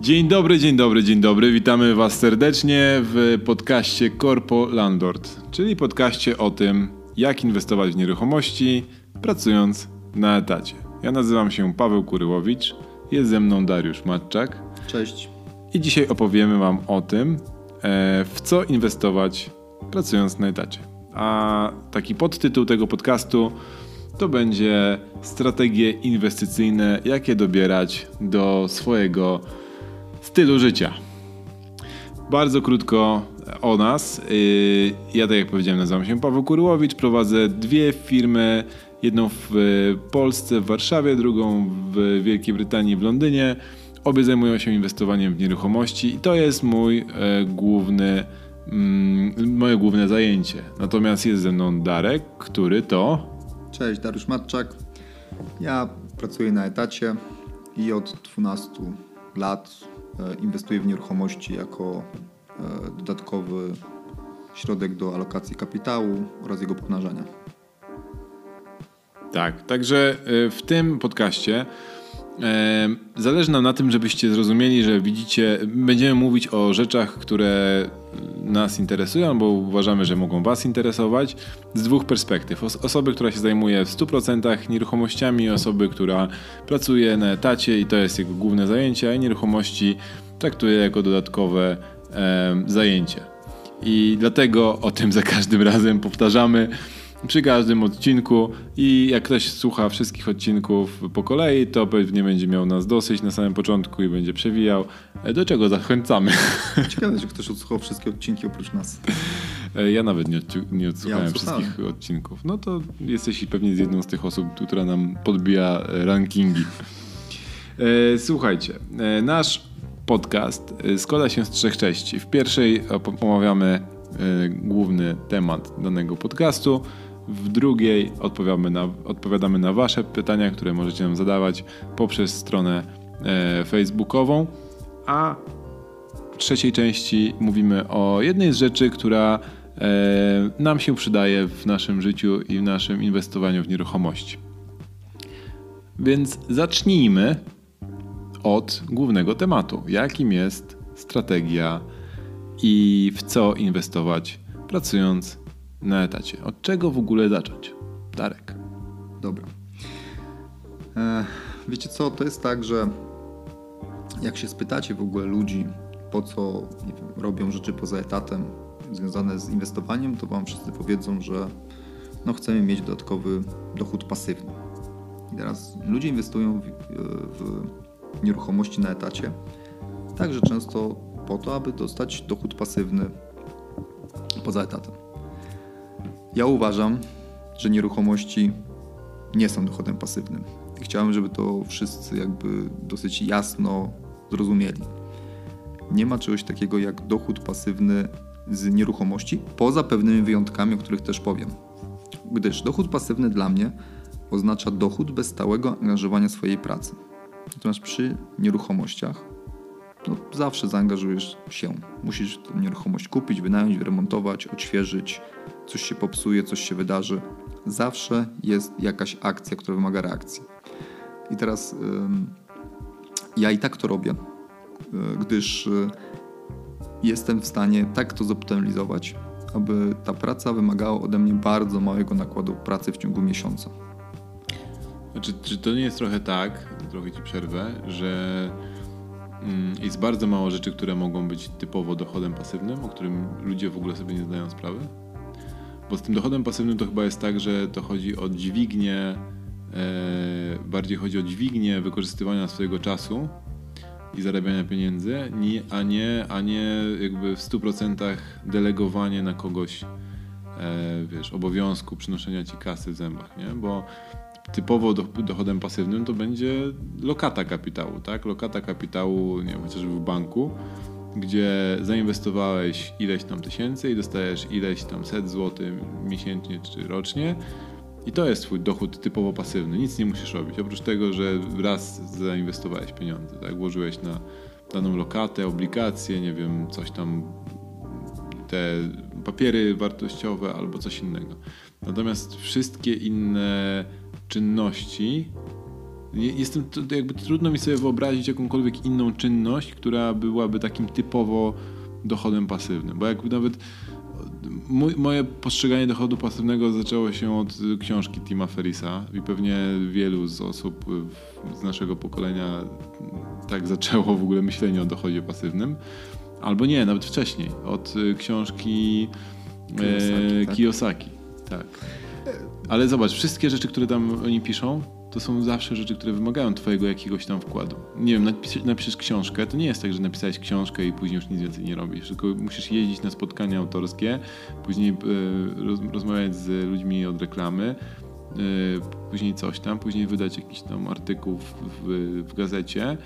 Dzień dobry, dzień dobry, dzień dobry. Witamy Was serdecznie w podcaście Corpo Landlord, czyli podcaście o tym, jak inwestować w nieruchomości, pracując na etacie. Ja nazywam się Paweł Kuryłowicz, jest ze mną Dariusz Matczak. Cześć. I dzisiaj opowiemy Wam o tym, e, w co inwestować pracując na etacie. A taki podtytuł tego podcastu to będzie strategie inwestycyjne, jakie dobierać do swojego stylu życia. Bardzo krótko o nas. Y, ja, tak jak powiedziałem, nazywam się Paweł Kurłowicz. Prowadzę dwie firmy. Jedną w Polsce, w Warszawie, drugą w Wielkiej Brytanii, w Londynie. Obie zajmują się inwestowaniem w nieruchomości i to jest mój e, główny, mm, moje główne zajęcie. Natomiast jest ze mną Darek, który to. Cześć, Dariusz Matczak. Ja pracuję na etacie i od 12 lat inwestuje w nieruchomości jako e, dodatkowy środek do alokacji kapitału oraz jego pomnażania. Tak, także e, w tym podcaście zależy nam na tym, żebyście zrozumieli, że widzicie, będziemy mówić o rzeczach, które nas interesują, bo uważamy, że mogą Was interesować z dwóch perspektyw. Osoby, która się zajmuje w 100% nieruchomościami, osoby, która pracuje na etacie i to jest jego główne zajęcie, a nieruchomości traktuje jako dodatkowe zajęcie. I dlatego o tym za każdym razem powtarzamy przy każdym odcinku i jak ktoś słucha wszystkich odcinków po kolei, to pewnie będzie miał nas dosyć na samym początku i będzie przewijał, e, do czego zachęcamy. Ciekawe, że ktoś odsłuchał wszystkie odcinki oprócz nas. E, ja nawet nie, nie odsłuchałem ja wszystkich odcinków. No to jesteś pewnie z jedną z tych osób, która nam podbija e, rankingi. Słuchajcie, nasz podcast składa się z trzech części. W pierwszej omawiamy główny temat danego podcastu. W drugiej odpowiadamy na, odpowiadamy na Wasze pytania, które możecie nam zadawać poprzez stronę e, facebookową. A w trzeciej części mówimy o jednej z rzeczy, która e, nam się przydaje w naszym życiu i w naszym inwestowaniu w nieruchomości. Więc zacznijmy od głównego tematu, jakim jest strategia i w co inwestować pracując na etacie. Od czego w ogóle zacząć? Darek. Dobra. E, wiecie co, to jest tak, że jak się spytacie w ogóle ludzi, po co wiem, robią rzeczy poza etatem związane z inwestowaniem, to wam wszyscy powiedzą, że no, chcemy mieć dodatkowy dochód pasywny. I teraz ludzie inwestują w, w nieruchomości na etacie, także często po to, aby dostać dochód pasywny poza etatem. Ja uważam, że nieruchomości nie są dochodem pasywnym. Chciałem, żeby to wszyscy jakby dosyć jasno zrozumieli. Nie ma czegoś takiego jak dochód pasywny z nieruchomości, poza pewnymi wyjątkami, o których też powiem. Gdyż dochód pasywny dla mnie oznacza dochód bez stałego angażowania swojej pracy. Natomiast przy nieruchomościach no, zawsze zaangażujesz się. Musisz tę nieruchomość kupić, wynająć, wyremontować, odświeżyć, coś się popsuje, coś się wydarzy. Zawsze jest jakaś akcja, która wymaga reakcji. I teraz ja i tak to robię, e, gdyż e, jestem w stanie tak to zoptymalizować, aby ta praca wymagała ode mnie bardzo małego nakładu pracy w ciągu miesiąca. Znaczy, czy to nie jest trochę tak, trochę ci przerwę, że jest bardzo mało rzeczy, które mogą być typowo dochodem pasywnym, o którym ludzie w ogóle sobie nie zdają sprawy? Bo z tym dochodem pasywnym to chyba jest tak, że to chodzi o dźwignię, e, bardziej chodzi o dźwignię wykorzystywania swojego czasu i zarabiania pieniędzy, a nie, a nie jakby w 100% delegowanie na kogoś e, wiesz, obowiązku przynoszenia ci kasy w zębach, nie? Bo typowo dochodem pasywnym to będzie lokata kapitału, tak? Lokata kapitału, nie wiem, chociażby w banku, gdzie zainwestowałeś ileś tam tysięcy i dostajesz ileś tam set złotych miesięcznie czy rocznie. I to jest twój dochód typowo pasywny. Nic nie musisz robić. Oprócz tego, że raz zainwestowałeś pieniądze, tak? Włożyłeś na daną lokatę, obligacje, nie wiem, coś tam, te papiery wartościowe albo coś innego. Natomiast wszystkie inne czynności Je- Jestem, jakby trudno mi sobie wyobrazić jakąkolwiek inną czynność, która byłaby takim typowo dochodem pasywnym. Bo jakby nawet mój, moje postrzeganie dochodu pasywnego zaczęło się od książki Tima Ferrisa i pewnie wielu z osób z naszego pokolenia tak zaczęło w ogóle myślenie o dochodzie pasywnym. Albo nie, nawet wcześniej, od książki Kiyosaki, e, tak? Kiyosaki. Tak. Ale zobacz, wszystkie rzeczy, które tam oni piszą, to są zawsze rzeczy, które wymagają twojego jakiegoś tam wkładu. Nie wiem, napis, napiszesz książkę, to nie jest tak, że napisałeś książkę i później już nic więcej nie robisz, tylko musisz jeździć na spotkania autorskie, później roz, rozmawiać z ludźmi od reklamy, e, później coś tam, później wydać jakiś tam artykuł w, w, w gazecie,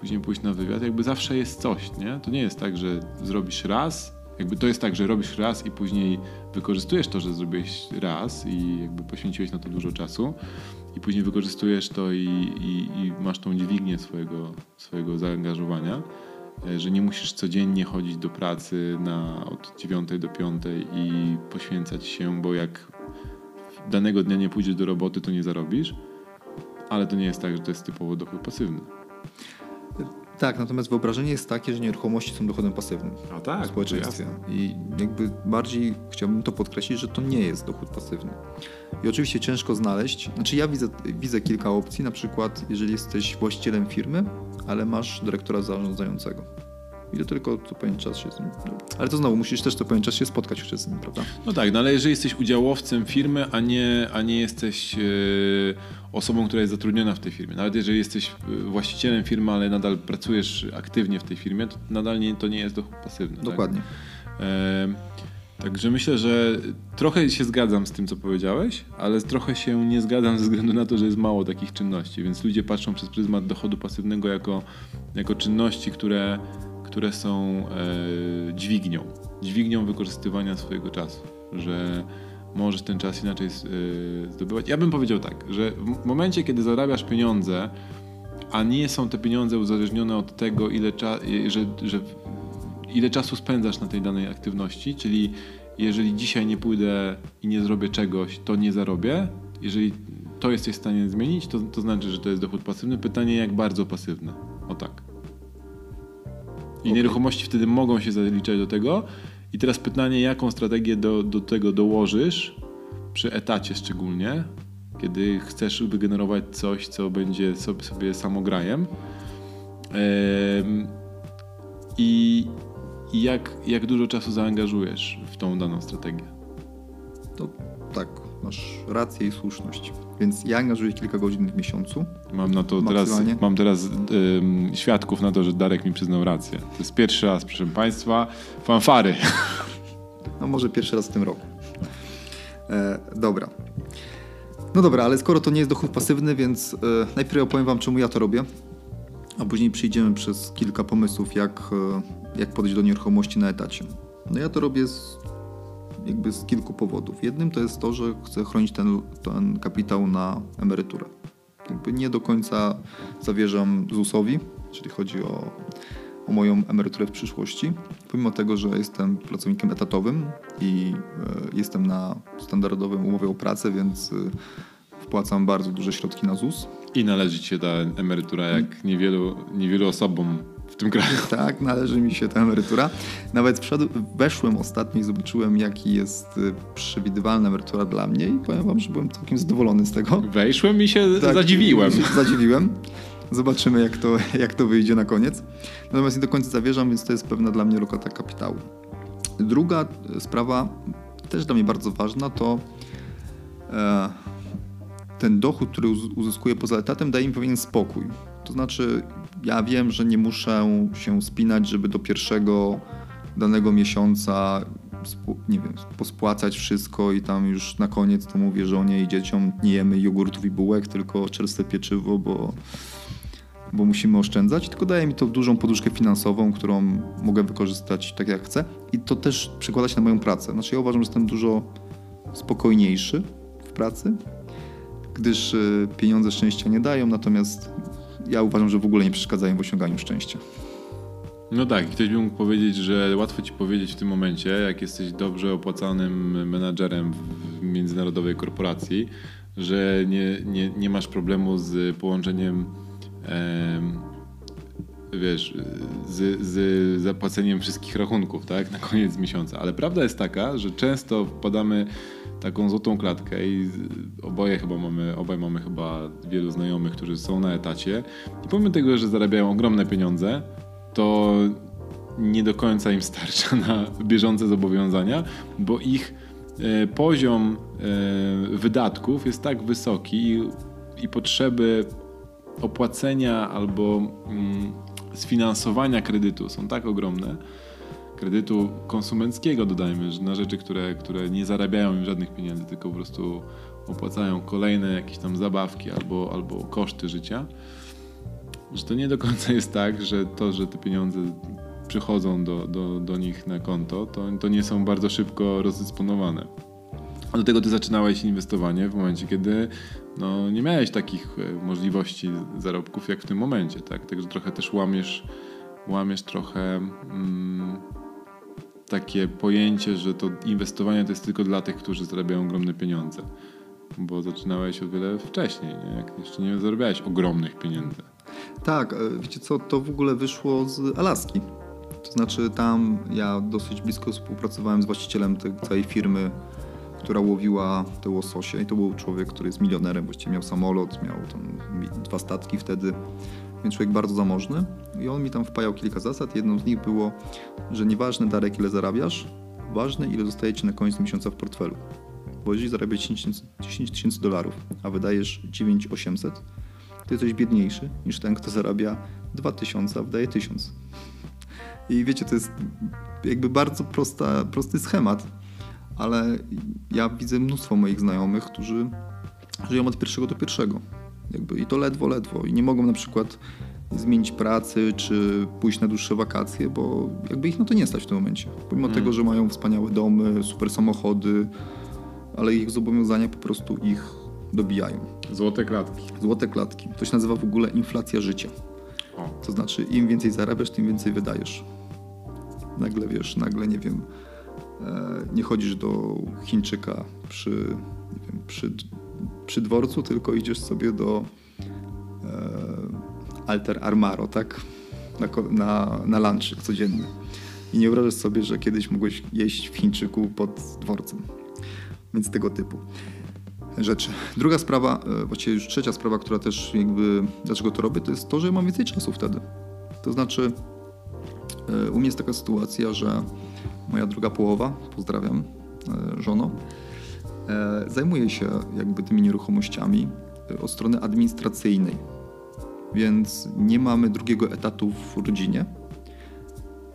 później pójść na wywiad. Jakby zawsze jest coś, nie? To nie jest tak, że zrobisz raz, jakby to jest tak, że robisz raz i później wykorzystujesz to, że zrobiłeś raz i jakby poświęciłeś na to dużo czasu i później wykorzystujesz to i, i, i masz tą dźwignię swojego, swojego zaangażowania, e, że nie musisz codziennie chodzić do pracy na od 9 do 5 i poświęcać się, bo jak danego dnia nie pójdziesz do roboty, to nie zarobisz, ale to nie jest tak, że to jest typowo dochód pasywny. Tak, natomiast wyobrażenie jest takie, że nieruchomości są dochodem pasywnym A tak, w społeczeństwie. I jakby bardziej chciałbym to podkreślić, że to nie jest dochód pasywny. I oczywiście ciężko znaleźć. Znaczy ja widzę, widzę kilka opcji, na przykład jeżeli jesteś właścicielem firmy, ale masz dyrektora zarządzającego. I to tylko co pewien czas się z nim. Ale to znowu musisz też co pewien czas się spotkać jeszcze z nim, prawda? No tak, no ale jeżeli jesteś udziałowcem firmy, a nie, a nie jesteś e, osobą, która jest zatrudniona w tej firmie, nawet jeżeli jesteś e, właścicielem firmy, ale nadal pracujesz aktywnie w tej firmie, to nadal nie, to nie jest dochód pasywny. tak? Dokładnie. E, Także myślę, że trochę się zgadzam z tym, co powiedziałeś, ale trochę się nie zgadzam ze względu na to, że jest mało takich czynności, więc ludzie patrzą przez pryzmat dochodu pasywnego jako, jako czynności, które, które są e, dźwignią, dźwignią wykorzystywania swojego czasu, że możesz ten czas inaczej e, zdobywać. Ja bym powiedział tak, że w momencie, kiedy zarabiasz pieniądze, a nie są te pieniądze uzależnione od tego, ile, cza- że, że ile czasu spędzasz na tej danej aktywności, czyli jeżeli dzisiaj nie pójdę i nie zrobię czegoś, to nie zarobię. Jeżeli to jesteś w stanie zmienić, to, to znaczy, że to jest dochód pasywny. Pytanie, jak bardzo pasywny. O tak. I nieruchomości wtedy mogą się zaliczać do tego. I teraz pytanie, jaką strategię do, do tego dołożysz, przy etacie szczególnie, kiedy chcesz wygenerować coś, co będzie sobie, sobie samograjem. Em, i, i jak, jak dużo czasu zaangażujesz w tą daną strategię. To tak, masz rację i słuszność. Więc ja angażuję kilka godzin w miesiącu. Mam na to teraz, mam teraz świadków na to, że Darek mi przyznał rację. To jest pierwszy raz, proszę Państwa, fanfary. No może pierwszy raz w tym roku. E, dobra. No dobra, ale skoro to nie jest dochód pasywny, więc e, najpierw opowiem wam, czemu ja to robię, a później przyjdziemy przez kilka pomysłów, jak, e, jak podejść do nieruchomości na etacie. No ja to robię z, jakby z kilku powodów. Jednym to jest to, że chcę chronić ten, ten kapitał na emeryturę. Jakby nie do końca zawierzam ZUS-owi, czyli chodzi o, o moją emeryturę w przyszłości. Pomimo tego, że jestem pracownikiem etatowym i e, jestem na standardowym umowie o pracę, więc e, wpłacam bardzo duże środki na ZUS. I należy ci się ta emerytura, jak niewielu, niewielu osobom w tym kraju. Tak, należy mi się ta emerytura. Nawet wszedł, weszłem ostatnio i zobaczyłem, jaki jest y, przewidywalna emerytura dla mnie i powiem wam, że byłem całkiem zadowolony z tego. Wejszłem i się Tak, zadziwiłem. się Zadziwiłem. Zobaczymy, jak to, jak to wyjdzie na koniec. Natomiast nie do końca zawierzam, więc to jest pewna dla mnie lokata kapitału. Druga e, sprawa, też dla mnie bardzo ważna, to e, ten dochód, który uz- uzyskuję poza etatem, daje mi pewien spokój. To znaczy, ja wiem, że nie muszę się spinać, żeby do pierwszego danego miesiąca nie wiem, pospłacać wszystko i tam już na koniec to mówię żonie i dzieciom nie jemy jogurtów i bułek, tylko czerste pieczywo, bo, bo musimy oszczędzać. Tylko daje mi to dużą poduszkę finansową, którą mogę wykorzystać tak jak chcę i to też przekłada się na moją pracę. Znaczy ja uważam, że jestem dużo spokojniejszy w pracy, gdyż y, pieniądze szczęścia nie dają, natomiast ja uważam, że w ogóle nie przeszkadzają w osiąganiu szczęścia. No tak, ktoś by mógł powiedzieć, że łatwo ci powiedzieć w tym momencie, jak jesteś dobrze opłacanym menadżerem w międzynarodowej korporacji, że nie, nie, nie masz problemu z połączeniem em, wiesz, z, z zapłaceniem wszystkich rachunków, tak, na koniec miesiąca. Ale prawda jest taka, że często wpadamy taką złotą klatkę i oboje chyba mamy, obaj mamy chyba wielu znajomych, którzy są na etacie. I pomimo tego, że zarabiają ogromne pieniądze, to nie do końca im starcza na bieżące zobowiązania, bo ich e, poziom e, wydatków jest tak wysoki i, i potrzeby opłacenia albo mm, sfinansowania kredytu są tak ogromne, kredytu konsumenckiego dodajmy, na rzeczy, które, które nie zarabiają im żadnych pieniędzy, tylko po prostu opłacają kolejne jakieś tam zabawki albo, albo koszty życia, że to nie do końca jest tak, że to, że te pieniądze przychodzą do, do, do nich na konto, to, to nie są bardzo szybko rozdysponowane. Do tego ty zaczynałeś inwestowanie w momencie, kiedy no, nie miałeś takich e, możliwości zarobków jak w tym momencie, tak? Także trochę też łamiesz, łamiesz trochę mm, takie pojęcie, że to inwestowanie to jest tylko dla tych, którzy zarabiają ogromne pieniądze. Bo zaczynałeś o wiele wcześniej, nie? jak jeszcze nie zarabiałeś ogromnych pieniędzy. Tak, e, wiecie co, to w ogóle wyszło z Alaski. To znaczy tam ja dosyć blisko współpracowałem z właścicielem tej całej firmy, która łowiła te łososie i to był człowiek, który jest milionerem, właściwie miał samolot, miał tam dwa statki wtedy, więc człowiek bardzo zamożny i on mi tam wpajał kilka zasad. Jedną z nich było, że nieważne Darek ile zarabiasz, ważne ile zostaje ci na koniec miesiąca w portfelu. Bo jeżeli zarabiasz 10 tysięcy dolarów, a wydajesz 9800, to jesteś biedniejszy niż ten, kto zarabia 2000, a wydaje 1000. I wiecie, to jest jakby bardzo prosta, prosty schemat, ale ja widzę mnóstwo moich znajomych, którzy żyją od pierwszego do pierwszego. Jakby I to ledwo, ledwo. I nie mogą na przykład zmienić pracy, czy pójść na dłuższe wakacje, bo jakby ich na to nie stać w tym momencie. Pomimo Hmm. tego, że mają wspaniałe domy, super samochody, ale ich zobowiązania po prostu ich dobijają. Złote klatki. Złote klatki. To się nazywa w ogóle inflacja życia. O. To znaczy, im więcej zarabiasz, tym więcej wydajesz. Nagle wiesz, nagle nie wiem, e, nie chodzisz do Chińczyka przy, nie wiem, przy, przy dworcu, tylko idziesz sobie do e, Alter Armaro, tak? Na, na, na codzienny. I nie wyobrażasz sobie, że kiedyś mogłeś jeść w Chińczyku pod dworcem. Więc tego typu rzeczy. Druga sprawa, e, właściwie już trzecia sprawa, która też jakby, dlaczego to robię, to jest to, że mam więcej czasu wtedy. To znaczy, e, u mnie jest taka sytuacja, że moja druga połowa, pozdrawiam e, żono, zajmuje się jakby tymi nieruchomościami e, od strony administracyjnej. Więc nie mamy drugiego etatu w rodzinie.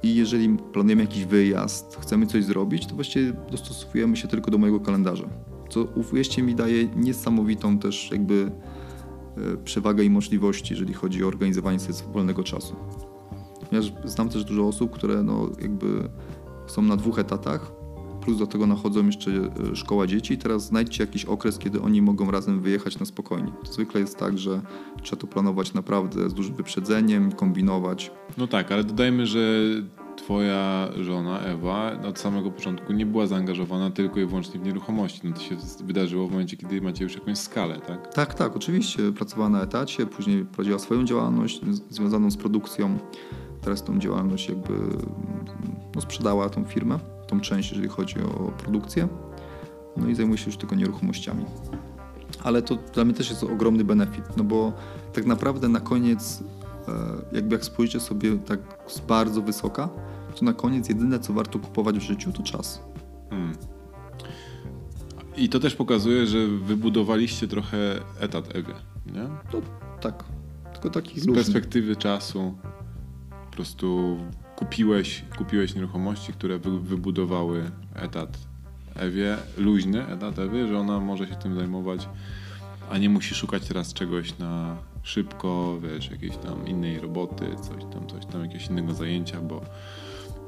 I jeżeli planujemy jakiś wyjazd, chcemy coś zrobić, to właściwie dostosowujemy się tylko do mojego kalendarza. Co uwierzcie mi daje niesamowitą też jakby e, przewagę i możliwości, jeżeli chodzi o organizowanie sobie wolnego czasu. Ponieważ znam też dużo osób, które no jakby są na dwóch etatach, plus do tego nachodzą jeszcze e, szkoła dzieci i teraz znajdźcie jakiś okres, kiedy oni mogą razem wyjechać na spokojnie. To zwykle jest tak, że trzeba to planować naprawdę z dużym wyprzedzeniem, kombinować. No tak, ale dodajmy, że twoja żona Ewa od samego początku nie była zaangażowana tylko i wyłącznie w nieruchomości. No to się wydarzyło w momencie, kiedy macie już jakąś skalę, tak? Tak, tak, oczywiście. Pracowała na etacie, później prowadziła swoją działalność związaną z produkcją. Teraz tą działalność jakby no, sprzedała tą firmę, tą część, jeżeli chodzi o produkcję. No i zajmuje się już tylko nieruchomościami. Ale to dla mnie też jest ogromny benefit, no bo tak naprawdę na koniec, e, jakby jak spojrzycie sobie tak z bardzo wysoka, to na koniec jedyne co warto kupować w życiu to czas. Hmm. I to też pokazuje, że wybudowaliście trochę etat Ewie, nie? To tak, tylko taki Z perspektywy czasu po prostu kupiłeś, kupiłeś nieruchomości, które wy, wybudowały etat Ewie, luźny etat Ewie, że ona może się tym zajmować, a nie musi szukać teraz czegoś na szybko, wiesz, jakiejś tam innej roboty, coś tam, coś tam, jakiegoś innego zajęcia, bo,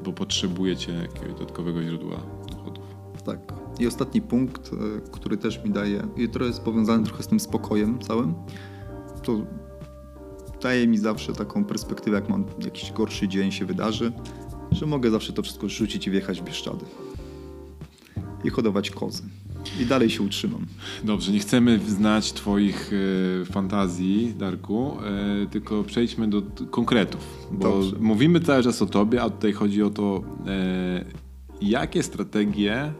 bo potrzebujecie jakiegoś dodatkowego źródła dochodów. Tak. I ostatni punkt, e, który też mi daje, i to jest powiązany trochę z tym spokojem całym, to daje mi zawsze taką perspektywę, jak mam jakiś gorszy dzień się wydarzy, że mogę zawsze to wszystko rzucić i wjechać w Bieszczady. I hodować kozy. I dalej się utrzymam. Dobrze, nie chcemy znać Twoich e, fantazji, Darku, e, tylko przejdźmy do konkretów. Bo Dobrze. mówimy cały czas o Tobie, a tutaj chodzi o to, e, jakie strategie,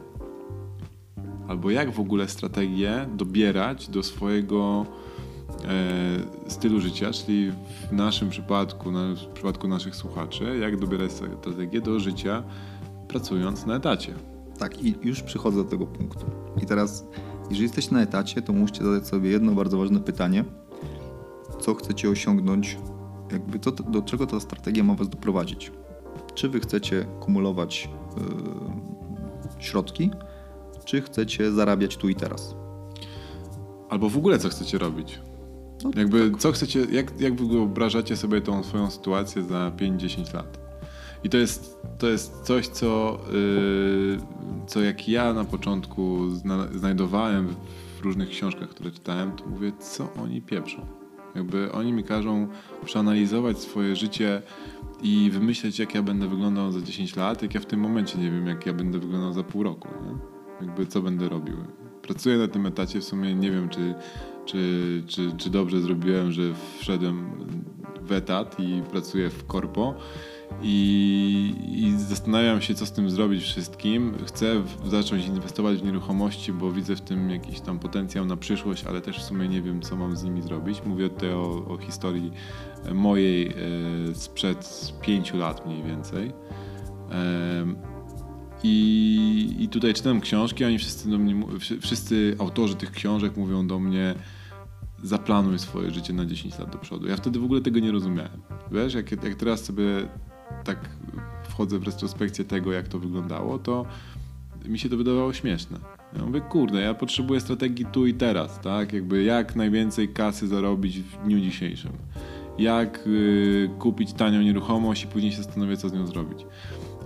albo jak w ogóle strategie dobierać do swojego stylu życia, czyli w naszym przypadku, w przypadku naszych słuchaczy, jak dobierać strategię do życia pracując na etacie. Tak, i już przychodzę do tego punktu. I teraz, jeżeli jesteście na etacie, to musicie zadać sobie jedno bardzo ważne pytanie. Co chcecie osiągnąć? Jakby to, do czego ta strategia ma was doprowadzić? Czy wy chcecie kumulować yy, środki, czy chcecie zarabiać tu i teraz? Albo w ogóle co chcecie robić. No, Jakby co chcecie, jak, jak wyobrażacie sobie tą swoją sytuację za 5-10 lat? I to jest, to jest coś, co, yy, co jak ja na początku zna, znajdowałem w różnych książkach, które czytałem, to mówię, co oni pieprzą. Jakby oni mi każą przeanalizować swoje życie i wymyśleć, jak ja będę wyglądał za 10 lat, jak ja w tym momencie nie wiem, jak ja będę wyglądał za pół roku. Nie? Jakby co będę robił. Pracuję na tym etacie, w sumie nie wiem, czy, czy, czy, czy dobrze zrobiłem, że wszedłem w etat i pracuję w korpo. I, I zastanawiam się, co z tym zrobić wszystkim. Chcę w, zacząć inwestować w nieruchomości, bo widzę w tym jakiś tam potencjał na przyszłość, ale też w sumie nie wiem, co mam z nimi zrobić. Mówię tutaj o, o historii mojej e, sprzed pięciu lat mniej więcej. Em, i, I tutaj czytam książki, oni wszyscy, do mnie, wszyscy autorzy tych książek mówią do mnie zaplanuj swoje życie na 10 lat do przodu. Ja wtedy w ogóle tego nie rozumiałem. Wiesz, jak, jak teraz sobie tak wchodzę w retrospekcję tego, jak to wyglądało, to mi się to wydawało śmieszne. Ja mówię, kurde, ja potrzebuję strategii tu i teraz, tak? Jakby jak najwięcej kasy zarobić w dniu dzisiejszym. Jak y, kupić tanią nieruchomość i później się zastanowię, co z nią zrobić.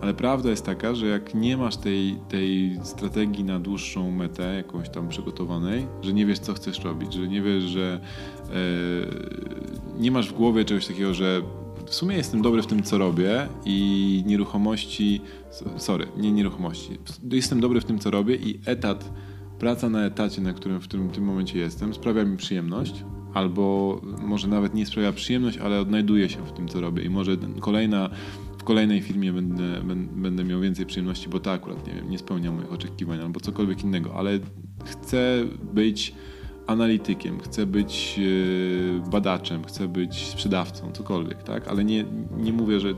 Ale prawda jest taka, że jak nie masz tej, tej strategii na dłuższą metę, jakąś tam przygotowanej, że nie wiesz, co chcesz robić, że nie wiesz, że e, nie masz w głowie czegoś takiego, że w sumie jestem dobry w tym, co robię i nieruchomości, sorry, nie nieruchomości, jestem dobry w tym, co robię i etat, praca na etacie, na którym w tym, tym momencie jestem, sprawia mi przyjemność, albo może nawet nie sprawia przyjemność, ale odnajduję się w tym, co robię i może kolejna w kolejnej firmie będę, będę miał więcej przyjemności, bo to akurat nie nie spełnia moich oczekiwań albo cokolwiek innego, ale chcę być analitykiem, chcę być e, badaczem, chcę być sprzedawcą, cokolwiek, tak? Ale nie, nie mówię, że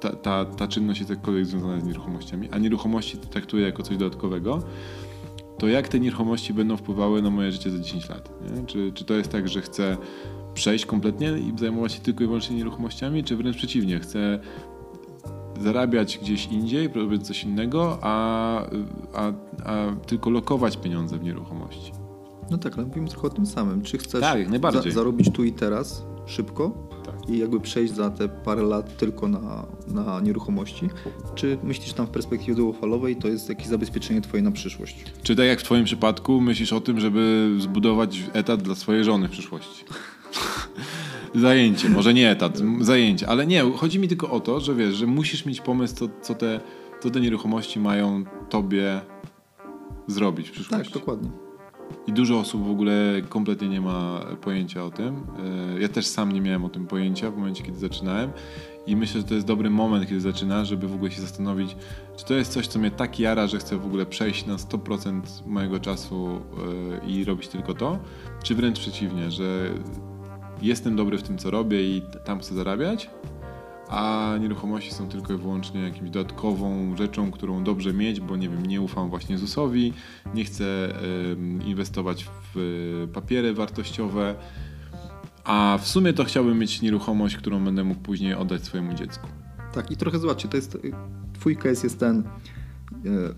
ta, ta, ta czynność jest jakkolwiek związana z nieruchomościami, a nieruchomości traktuję jako coś dodatkowego, to jak te nieruchomości będą wpływały na moje życie za 10 lat? Nie? Czy, czy to jest tak, że chcę przejść kompletnie i zajmować się tylko i wyłącznie nieruchomościami, czy wręcz przeciwnie, chcę zarabiać gdzieś indziej, robić coś innego, a, a, a tylko lokować pieniądze w nieruchomości. No tak, ale mówimy trochę o tym samym. Czy chcesz Tak, za, zarobić tu i teraz szybko Tak. i jakby przejść za te parę lat tylko na, na nieruchomości? Czy myślisz tam w perspektywie długofalowej to jest jakieś zabezpieczenie twoje na przyszłość? Czy tak jak w twoim przypadku myślisz o tym, żeby zbudować etat dla swojej żony w przyszłości? zajęcie, może nie etat, zajęcie, ale nie, chodzi mi tylko o to, że wiesz, że musisz mieć pomysł, co, co, te, co te nieruchomości mają tobie zrobić w Tak, przyszłości. dokładnie. I dużo osób w ogóle kompletnie nie ma pojęcia o tym. E, Ja też sam nie miałem o tym pojęcia w momencie, kiedy zaczynałem. I myślę, że to jest dobry moment, kiedy zaczynasz, żeby w ogóle się zastanowić, czy to jest coś, co mnie tak jara, że chcę w ogóle przejść na 100% mojego czasu e, i robić tylko to, czy wręcz przeciwnie, że jestem dobry w tym, co robię i tam chcę zarabiać, a nieruchomości są tylko i wyłącznie jakimś dodatkową rzeczą, którą dobrze mieć, bo nie wiem, nie ufam właśnie ZUS-owi, nie chcę inwestować w e, papiery wartościowe, a w sumie to chciałbym mieć nieruchomość, którą będę mógł później oddać swojemu dziecku. Tak, i trochę zobaczcie, to jest, twój case jest ten,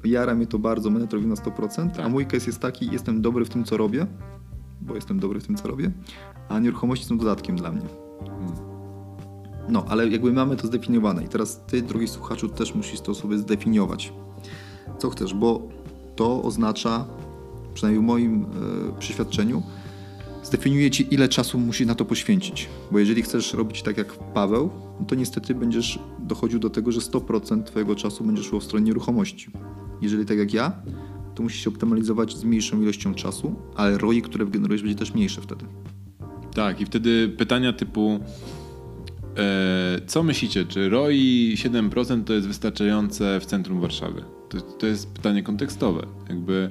e, jara mnie to bardzo, będę to robił na 100%, a Tak. mój case jest taki, jestem dobry w tym, co robię, bo jestem dobry w tym, co robię, a nieruchomości są dodatkiem dla mnie. No, ale jakby mamy to zdefiniowane i teraz ty, drogi słuchaczu, też musisz to sobie zdefiniować. Co chcesz, bo to oznacza, przynajmniej w moim e, przeświadczeniu, zdefiniuje ci, ile czasu musisz na to poświęcić. Bo jeżeli chcesz robić tak jak Paweł, no to niestety będziesz dochodził do tego, że 100% twojego czasu będzie szło w stronę nieruchomości. Jeżeli tak jak ja, to musisz się optymalizować z mniejszą ilością czasu, ale ROI, które generujesz, będzie też mniejsze wtedy. Tak, i wtedy pytania typu e, co myślicie, czy ROI 7% to jest wystarczające w centrum Warszawy? To, to jest pytanie kontekstowe. Jakby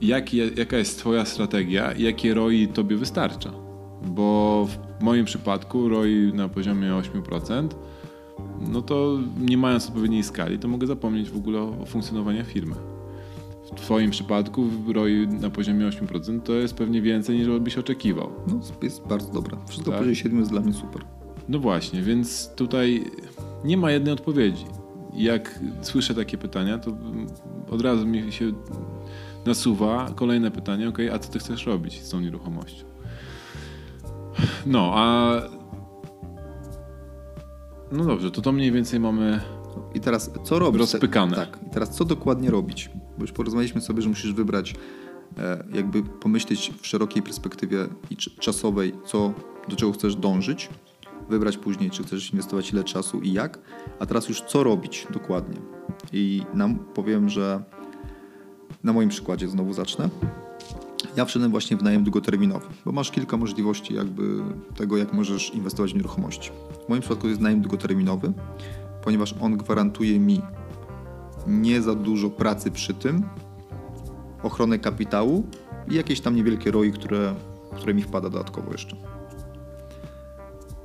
jak, jaka jest twoja strategia i jakie ROI tobie wystarcza? Bo w moim przypadku ROI na poziomie 8%, no to nie mając odpowiedniej skali, to mogę zapomnieć w ogóle o funkcjonowaniu firmy. W Twoim przypadku ROI na poziomie 8% to jest pewnie więcej niż byś oczekiwał. No, jest bardzo dobra. Wszystko tak? powyżej 7 jest dla mnie super. No właśnie, więc tutaj nie ma jednej odpowiedzi. Jak słyszę takie pytania, to od razu mi się nasuwa kolejne pytanie, ok, a co ty chcesz robić z tą nieruchomością? No, a no dobrze, to to mniej więcej mamy i teraz co robić? Rozpykane. Tak. I teraz co dokładnie robić? Bo już porozmawialiśmy sobie, że musisz wybrać, e, jakby pomyśleć w szerokiej perspektywie i czasowej, co, do czego chcesz dążyć. Wybrać później, czy chcesz inwestować ile czasu i jak. A teraz już co robić dokładnie. I nam powiem, że na moim przykładzie znowu zacznę. Ja wszedłem właśnie w najem długoterminowy, bo masz kilka możliwości jakby tego, jak możesz inwestować w nieruchomości. W moim przypadku jest najem długoterminowy, ponieważ on gwarantuje mi nie za dużo pracy przy tym, ochronę kapitału i jakieś tam niewielkie ROI, które, które mi wpada dodatkowo jeszcze.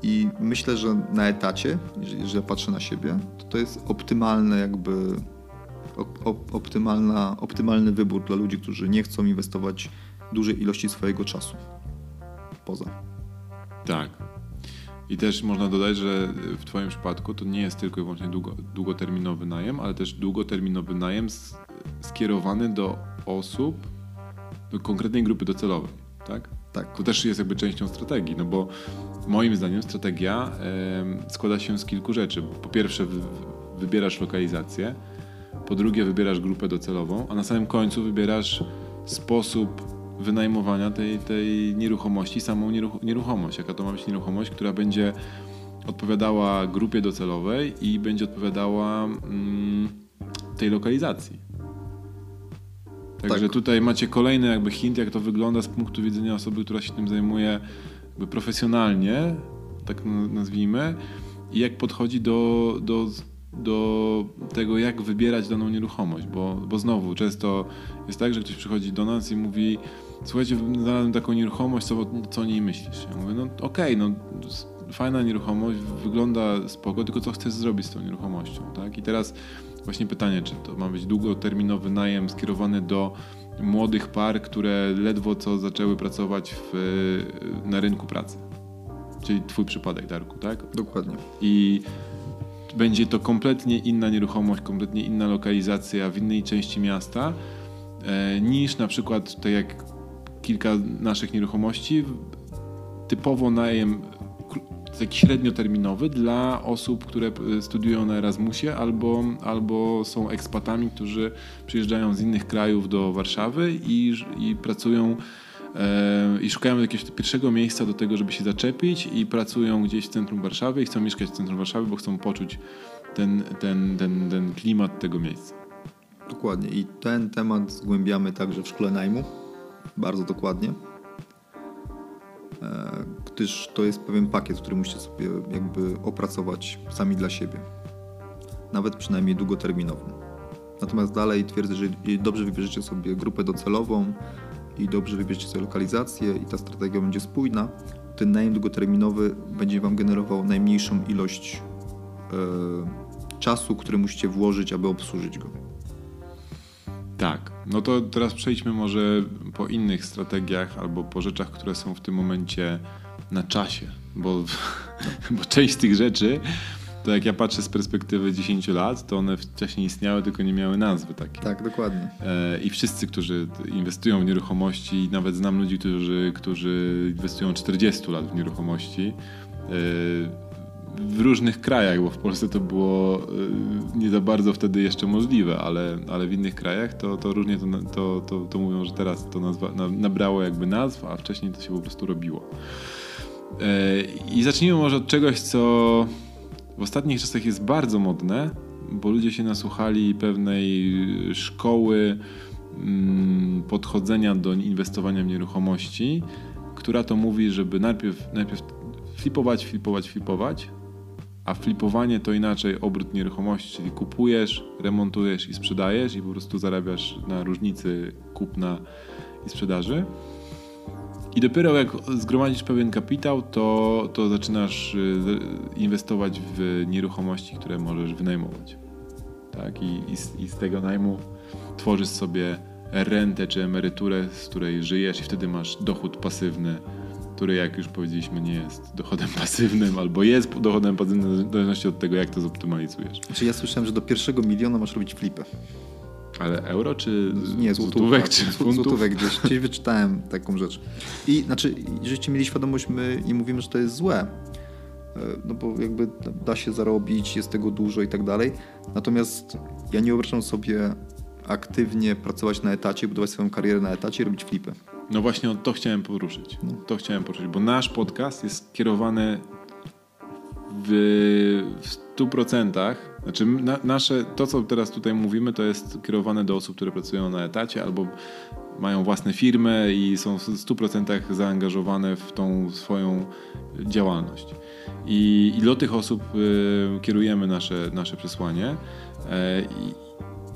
I myślę, że na etacie, jeżeli, jeżeli patrzę na siebie, to to jest optymalne jakby op, optymalna, optymalny wybór dla ludzi, którzy nie chcą inwestować dużej ilości swojego czasu poza. Tak. I też można dodać, że w Twoim przypadku to nie jest tylko i wyłącznie długo, długoterminowy najem, ale też długoterminowy najem skierowany do osób, do konkretnej grupy docelowej, tak? Tak. To też jest jakby częścią strategii, no bo moim zdaniem strategia y, składa się z kilku rzeczy. Po pierwsze wy, wybierasz lokalizację, po drugie wybierasz grupę docelową, a na samym końcu wybierasz sposób wynajmowania tej, tej nieruchomości, samą nieruchomość. Jaka to ma być nieruchomość, która będzie odpowiadała grupie docelowej i będzie odpowiadała mm, tej lokalizacji. Także tak. tutaj macie kolejny jakby hint, jak to wygląda z punktu widzenia osoby, która się tym zajmuje jakby profesjonalnie, tak nazwijmy, i jak podchodzi do, do do tego, jak wybierać daną nieruchomość, bo, bo znowu często jest tak, że ktoś przychodzi do nas i mówi słuchajcie, znalazłem taką nieruchomość, co, co o niej myślisz? Ja mówię, no okej, okay, no fajna nieruchomość, wygląda spoko, tylko co chcesz zrobić z tą nieruchomością, tak? I teraz właśnie pytanie, czy to ma być długoterminowy najem skierowany do młodych par, które ledwo co zaczęły pracować w, na rynku pracy. Czyli twój przypadek, Darku, tak? Dokładnie. I będzie to kompletnie inna nieruchomość, kompletnie inna lokalizacja w innej części miasta e, niż na przykład, tak jak kilka naszych nieruchomości, typowo najem taki średnioterminowy dla osób, które studiują na Erasmusie albo, albo są ekspatami, którzy przyjeżdżają z innych krajów do Warszawy i, i pracują e, i szukają jakiegoś pierwszego miejsca do tego, żeby się zaczepić i pracują gdzieś w centrum Warszawy i chcą mieszkać w centrum Warszawy, bo chcą poczuć ten, ten, ten, ten klimat tego miejsca. Dokładnie. I ten temat zgłębiamy także w szkole najmu bardzo dokładnie, e, gdyż to jest pewien pakiet, który musicie sobie jakby opracować sami dla siebie, nawet przynajmniej długoterminowym. Natomiast dalej twierdzę, że dobrze wybierzecie sobie grupę docelową i dobrze wybierzecie sobie lokalizację i ta strategia będzie spójna, ten najem długoterminowy będzie Wam generował najmniejszą ilość e, czasu, który musicie włożyć, aby obsłużyć go. Tak. No to teraz przejdźmy może po innych strategiach albo po rzeczach, które są w tym momencie na czasie, bo, bo część z tych rzeczy, to jak ja patrzę z perspektywy 10 lat, to one wcześniej istniały, tylko nie miały nazwy takiej. Tak, dokładnie. E, I wszyscy, którzy inwestują w nieruchomości, nawet znam ludzi, którzy, którzy inwestują 40 lat w nieruchomości, e, w różnych krajach, bo w Polsce to było y, nie za bardzo wtedy jeszcze możliwe, ale, ale w innych krajach to, to różnie to, to, to, to mówią, że teraz to nazwa, nabrało jakby nazw, a wcześniej to się po prostu robiło. E, I zacznijmy może od czegoś, co w ostatnich czasach jest bardzo modne, bo ludzie się nasłuchali pewnej szkoły mm, podchodzenia do inwestowania w nieruchomości, która to mówi, żeby najpierw, najpierw flipować, flipować, flipować, a flipowanie to inaczej obrót nieruchomości, czyli kupujesz, remontujesz i sprzedajesz i po prostu zarabiasz na różnicy kupna i sprzedaży. I dopiero jak zgromadzisz pewien kapitał, to, to zaczynasz y, inwestować w nieruchomości, które możesz wynajmować. Tak? I, i, z, I z tego najmu tworzysz sobie rentę czy emeryturę, z której żyjesz i wtedy masz dochód pasywny, który jak już powiedzieliśmy nie jest dochodem pasywnym albo jest dochodem pasywnym w zależności od tego jak to zoptymalizujesz. Znaczy ja słyszałem, że do pierwszego miliona masz robić flipę. Ale euro czy nie, złotówek czy funtów? Złotówek gdzieś, gdzieś wyczytałem taką rzecz. I znaczy, żeście mieli świadomość, my nie mówimy, że to jest złe, e, no bo jakby da się zarobić, jest tego dużo i tak dalej. Natomiast ja nie wyobrażam sobie aktywnie pracować na etacie, budować swoją karierę na etacie i robić flipy. No właśnie to chciałem poruszyć. No. To chciałem poruszyć, bo nasz podcast jest kierowany w, w 100%. Znaczy na, nasze, to co teraz tutaj mówimy, to jest kierowane do osób, które pracują na etacie albo mają własne firmy i są w 100% zaangażowane w tą swoją działalność. I, i do tych osób y, kierujemy nasze, nasze przesłanie. Y,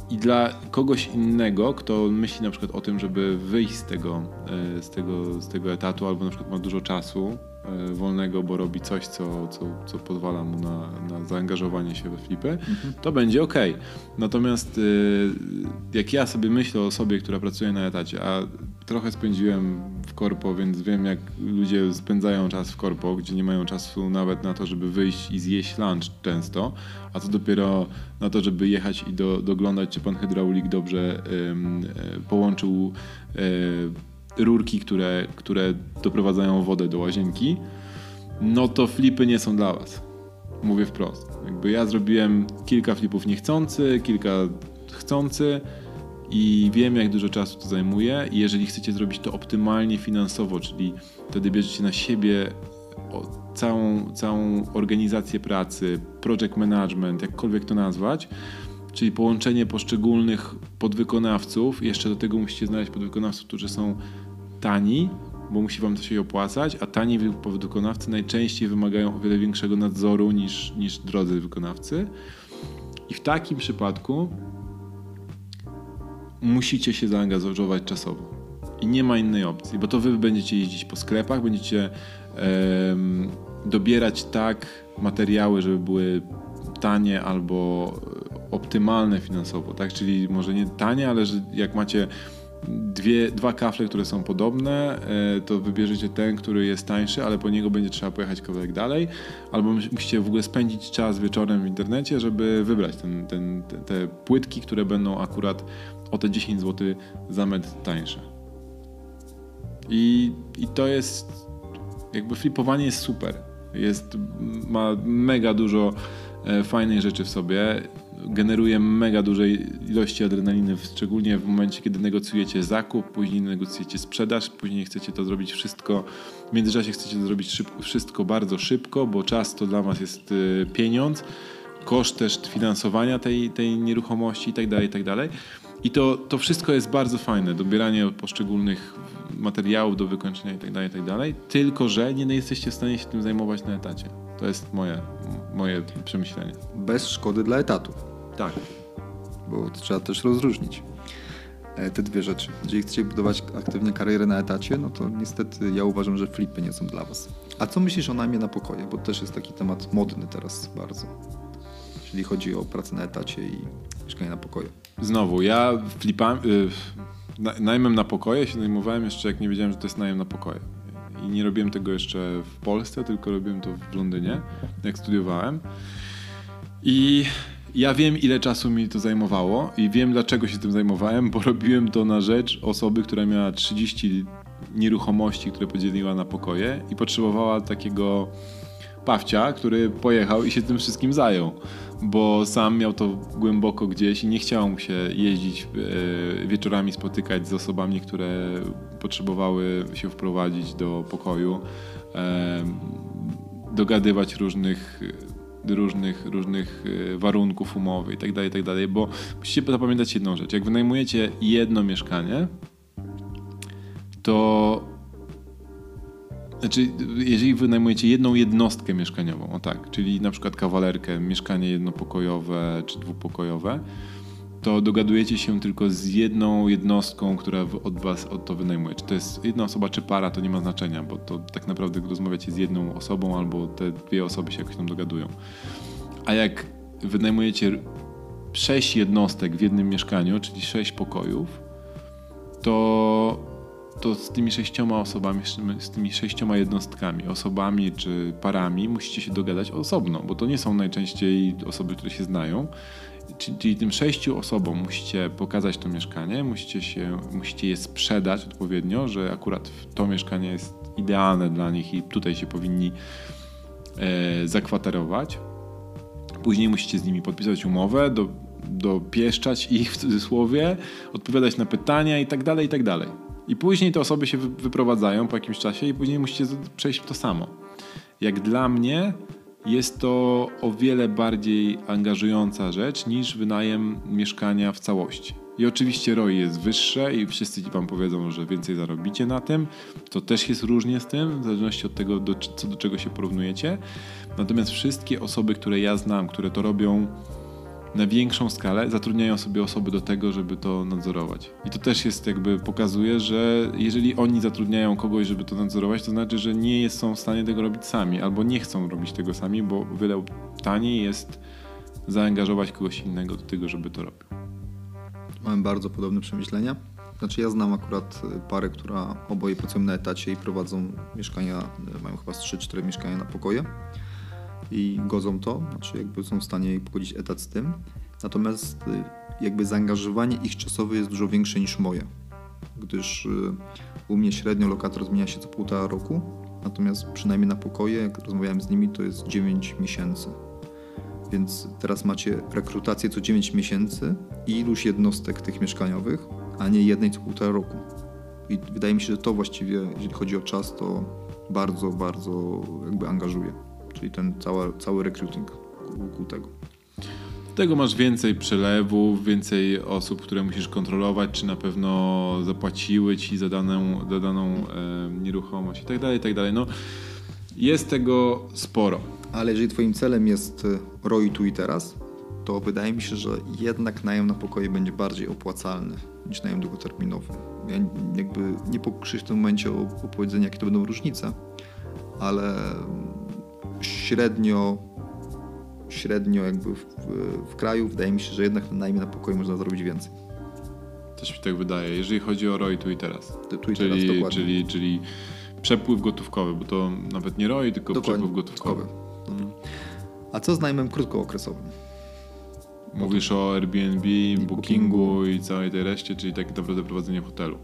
i dla kogoś innego, kto myśli na przykład o tym, żeby wyjść z tego, e, z tego, z tego etatu, albo na przykład ma dużo czasu e, wolnego, bo robi coś, co, co, co pozwala mu na, na zaangażowanie się we flipy, mhm. to będzie ok. Natomiast e, jak ja sobie myślę o osobie, która pracuje na etacie, a trochę spędziłem korpo, więc wiem jak ludzie spędzają czas w korpo, gdzie nie mają czasu nawet na to, żeby wyjść i zjeść lunch często, a to dopiero na to, żeby jechać i do, doglądać, czy pan hydraulik dobrze y, połączył y, rurki, które, które doprowadzają wodę do łazienki, no to flipy nie są dla was. Mówię wprost. Jakby ja zrobiłem kilka flipów niechcący, kilka chcący, i wiem, jak dużo czasu to zajmuje. I jeżeli chcecie zrobić to optymalnie finansowo, czyli wtedy bierzecie na siebie całą, całą organizację pracy, project management, jakkolwiek to nazwać, czyli połączenie poszczególnych podwykonawców. Jeszcze do tego musicie znaleźć podwykonawców, którzy są tani, bo musi wam to się opłacać, a tani podwykonawcy najczęściej wymagają o wiele większego nadzoru niż, niż drodzy wykonawcy. I w takim przypadku musicie się zaangażować czasowo. I nie ma innej opcji, bo to wy będziecie jeździć po sklepach, będziecie um, dobierać tak materiały, żeby były tanie albo optymalne finansowo, tak? Czyli może nie tanie, ale że jak macie dwie, dwa kafle, które są podobne, e, to wybierzecie ten, który jest tańszy, ale po niego będzie trzeba pojechać kawałek dalej, albo musicie w ogóle spędzić czas wieczorem w internecie, żeby wybrać ten, ten, te, te płytki, które będą akurat o te 10 zł za metr tańsze. I, I to jest jakby flipowanie jest super. Jest, ma mega dużo e, fajnych rzeczy w sobie. Generuje mega dużej ilości adrenaliny, szczególnie w momencie, kiedy negocjujecie zakup, później negocjujecie sprzedaż, później chcecie to zrobić wszystko, w międzyczasie chcecie to zrobić szybko, wszystko bardzo szybko, bo czas to dla Was jest e, pieniądz, koszt też finansowania tej, tej nieruchomości itd., tak itd. I to, to wszystko jest bardzo fajne, dobieranie poszczególnych materiałów do wykończenia itd., tak itd., tak tylko że nie jesteście w stanie się tym zajmować na etacie. To jest moje, moje przemyślenie. Bez szkody dla etatu. Tak. Bo to trzeba też rozróżnić e, te dwie rzeczy. Jeżeli chcecie budować aktywnie karierę na etacie, no to niestety ja uważam, że flipy nie są dla was. A co myślisz o najmie na pokoje? Bo też jest taki temat modny teraz bardzo. Jeżeli chodzi o pracę na etacie i mieszkanie na pokoju. Znowu, ja flipam, y, najmem na pokoje się zajmowałem jeszcze jak nie wiedziałem, że to jest najem na pokoje. I nie robiłem tego jeszcze w Polsce, tylko robiłem to w Londynie, jak studiowałem. I ja wiem, ile czasu mi to zajmowało i wiem, dlaczego się tym zajmowałem, bo robiłem to na rzecz osoby, która miała 30 nieruchomości, które podzieliła na pokoje i potrzebowała takiego pawcia, który pojechał i się tym wszystkim zajął bo sam miał to głęboko gdzieś i nie chciał mu się jeździć e, wieczorami, spotykać z osobami, które potrzebowały się wprowadzić do pokoju, e, dogadywać różnych różnych, różnych y, warunków umowy itd., tak itd., tak bo musicie zapamiętać jedną rzecz. Jak wynajmujecie jedno mieszkanie, to znaczy, jeżeli wynajmujecie jedną jednostkę mieszkaniową, o tak, czyli na przykład kawalerkę, mieszkanie jednopokojowe czy dwupokojowe, to dogadujecie się tylko z jedną jednostką, która od was od to wynajmuje. Czy to jest jedna osoba, czy para, to nie ma znaczenia, bo to tak naprawdę rozmawiacie z jedną osobą, albo te dwie osoby się jakoś tam dogadują. A jak wynajmujecie sześć jednostek w jednym mieszkaniu, czyli sześć pokojów, to to z tymi sześcioma osobami, z tymi sześcioma jednostkami, osobami czy parami musicie się dogadać osobno, bo to nie są najczęściej osoby, które się znają. Czyli tym sześciu osobom musicie pokazać to mieszkanie, musicie, się, musicie je sprzedać odpowiednio, że akurat to mieszkanie jest idealne dla nich i tutaj się powinni e, zakwaterować. Później musicie z nimi podpisać umowę, do, dopieszczać ich w cudzysłowie, odpowiadać na pytania i tak dalej, i tak dalej. I później te osoby się wyprowadzają po jakimś czasie i później musicie przejść to samo. Jak dla mnie jest to o wiele bardziej angażująca rzecz niż wynajem mieszkania w całości. I oczywiście ROI jest wyższe i wszyscy ci wam powiedzą, że więcej zarobicie na tym. To też jest różnie z tym, w zależności od tego, do, co do czego się porównujecie. Natomiast wszystkie osoby, które ja znam, które to robią na większą skalę zatrudniają sobie osoby do tego, żeby to nadzorować. I to też jest jakby pokazuje, że jeżeli oni zatrudniają kogoś, żeby to nadzorować, to znaczy, że nie są w stanie tego robić sami, albo nie chcą robić tego sami, bo wiele taniej jest zaangażować kogoś innego do tego, żeby to robił. Mamy bardzo podobne przemyślenia. Znaczy ja znam akurat parę, która oboje pracują na etacie i prowadzą mieszkania, mają chyba 3-4 mieszkania na pokoje i godzą to, znaczy jakby są w stanie pogodzić etat z tym. Natomiast y, jakby zaangażowanie ich czasowe jest dużo większe niż moje, gdyż y, u mnie średnio lokator zmienia się co półtora roku, natomiast przynajmniej na pokoje, jak rozmawiałem z nimi, to jest 9 miesięcy. Więc teraz macie rekrutację co 9 miesięcy i iluś jednostek tych mieszkaniowych, a nie jednej co półtora roku. I wydaje mi się, że to właściwie, jeżeli chodzi o czas, to bardzo, bardzo jakby angażuje czyli ten cały, cały recruiting wokół tego. Tego masz więcej przelewów, więcej osób, które musisz kontrolować, czy na pewno zapłaciły ci za daną, za daną e, nieruchomość i tak dalej, i tak dalej. No, jest tego sporo. Ale jeżeli twoim celem jest e, ROI tu i teraz, to wydaje mi się, że jednak najem na pokoje będzie bardziej opłacalny niż najem długoterminowy. Ja jakby nie pokuszę w tym momencie o, o powiedzenie, jakie to będą różnice, ale średnio średnio jakby w, w, kraju wydaje mi się, że jednak na najmie na pokoju można zrobić więcej. Też mi tak wydaje, jeżeli chodzi o ROI tu i teraz. Tu i czyli, teraz, dokładnie. Czyli, czyli przepływ gotówkowy, bo to nawet nie ROI, tylko dokładnie, przepływ gotówkowy. Mhm. A co z najmem krótkookresowym? Mówisz o Airbnb, Bookingu, Bookingu i całej tej reszcie, czyli tak naprawdę prowadzenie hotelu.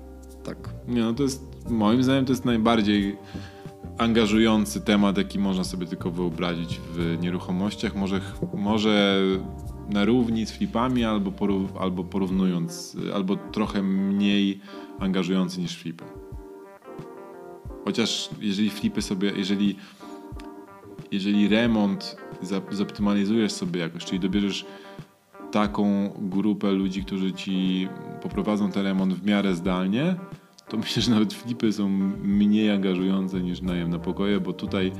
Tak. Nie, no to jest, moim zdaniem to jest najbardziej angażujący temat, jaki można sobie tylko wyobrazić w nieruchomościach. Może, może na równi z flipami, albo, porów, albo porównując, albo trochę mniej angażujący niż flipy. Chociaż jeżeli flipy sobie, jeżeli, jeżeli remont zoptymalizujesz sobie jakoś, czyli dobierzesz taką grupę ludzi, którzy ci poprowadzą ten remont w miarę zdalnie, to myślę, że nawet flipy są mniej angażujące niż najem na pokoje, bo tutaj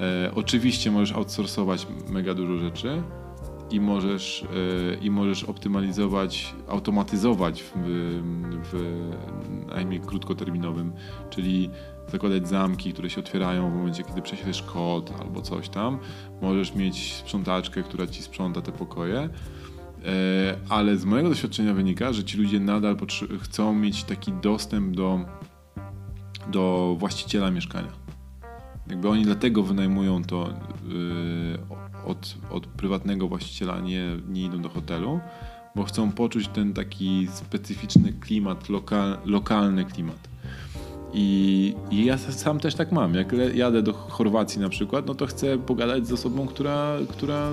e, oczywiście możesz outsourcować mega dużo rzeczy i możesz, e, i możesz optymalizować, automatyzować w, w najmniej krótkoterminowym, czyli zakładać zamki, które się otwierają w momencie, kiedy prześlesz kod albo coś tam. Możesz mieć sprzątaczkę, która ci sprząta te pokoje ale z mojego doświadczenia wynika, że ci ludzie nadal chcą mieć taki dostęp do, do właściciela mieszkania. Jakby oni dlatego wynajmują to yy, od, od prywatnego właściciela, nie, nie idą do hotelu, bo chcą poczuć ten taki specyficzny klimat, lokal, lokalny klimat. I, I, ja sam też tak mam. Jak jadę do Chorwacji na przykład, no to chcę pogadać z osobą, która, która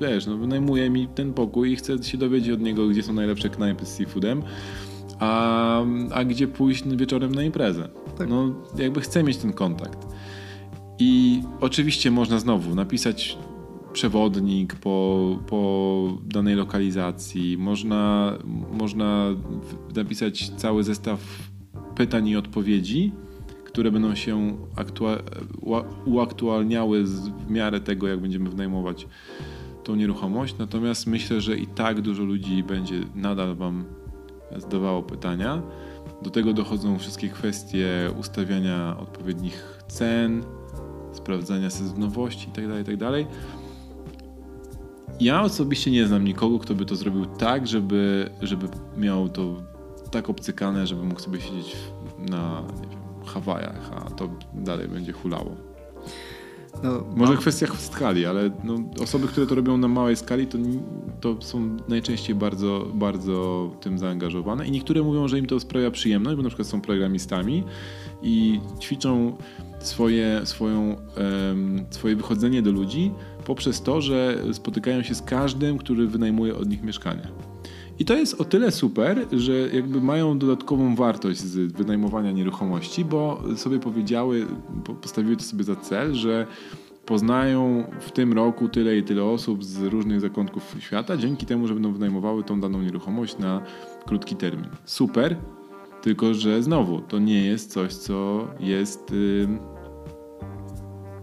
wiesz, no, wynajmuje mi ten pokój i chcę się dowiedzieć od niego, gdzie są najlepsze knajpy z seafoodem, a, a gdzie pójść wieczorem na imprezę. Tak. No, jakby chcę mieć ten kontakt. I oczywiście można znowu napisać przewodnik po, po danej lokalizacji, można, można napisać cały zestaw pytań i odpowiedzi, które będą się aktua- ua- uaktualniały w miarę tego, jak będziemy wynajmować tą nieruchomość. Natomiast myślę, że i tak dużo ludzi będzie nadal Wam zadawało pytania. Do tego dochodzą wszystkie kwestie ustawiania odpowiednich cen, sprawdzania sezonowości itd. itd. Ja osobiście nie znam nikogo, kto by to zrobił tak, żeby, żeby miał to tak obcykane, żeby mógł sobie siedzieć na wiem, Hawajach, a to dalej będzie hulało. No, Może mam- kwestia skali, ale no, osoby, które to robią na małej skali, to, to są najczęściej bardzo, bardzo tym zaangażowane. I niektóre mówią, że im to sprawia przyjemność, bo na przykład są programistami i ćwiczą swoje, swoją, em, swoje wychodzenie do ludzi poprzez to, że spotykają się z każdym, który wynajmuje od nich mieszkanie. I to jest o tyle super, że jakby mają dodatkową wartość z wynajmowania nieruchomości, bo sobie powiedziały, po- postawiły to sobie za cel, że poznają w tym roku tyle i tyle osób z różnych zakątków świata, dzięki temu, że będą wynajmowały tą daną nieruchomość na krótki termin. Super, tylko że znowu to nie jest coś, co jest ym,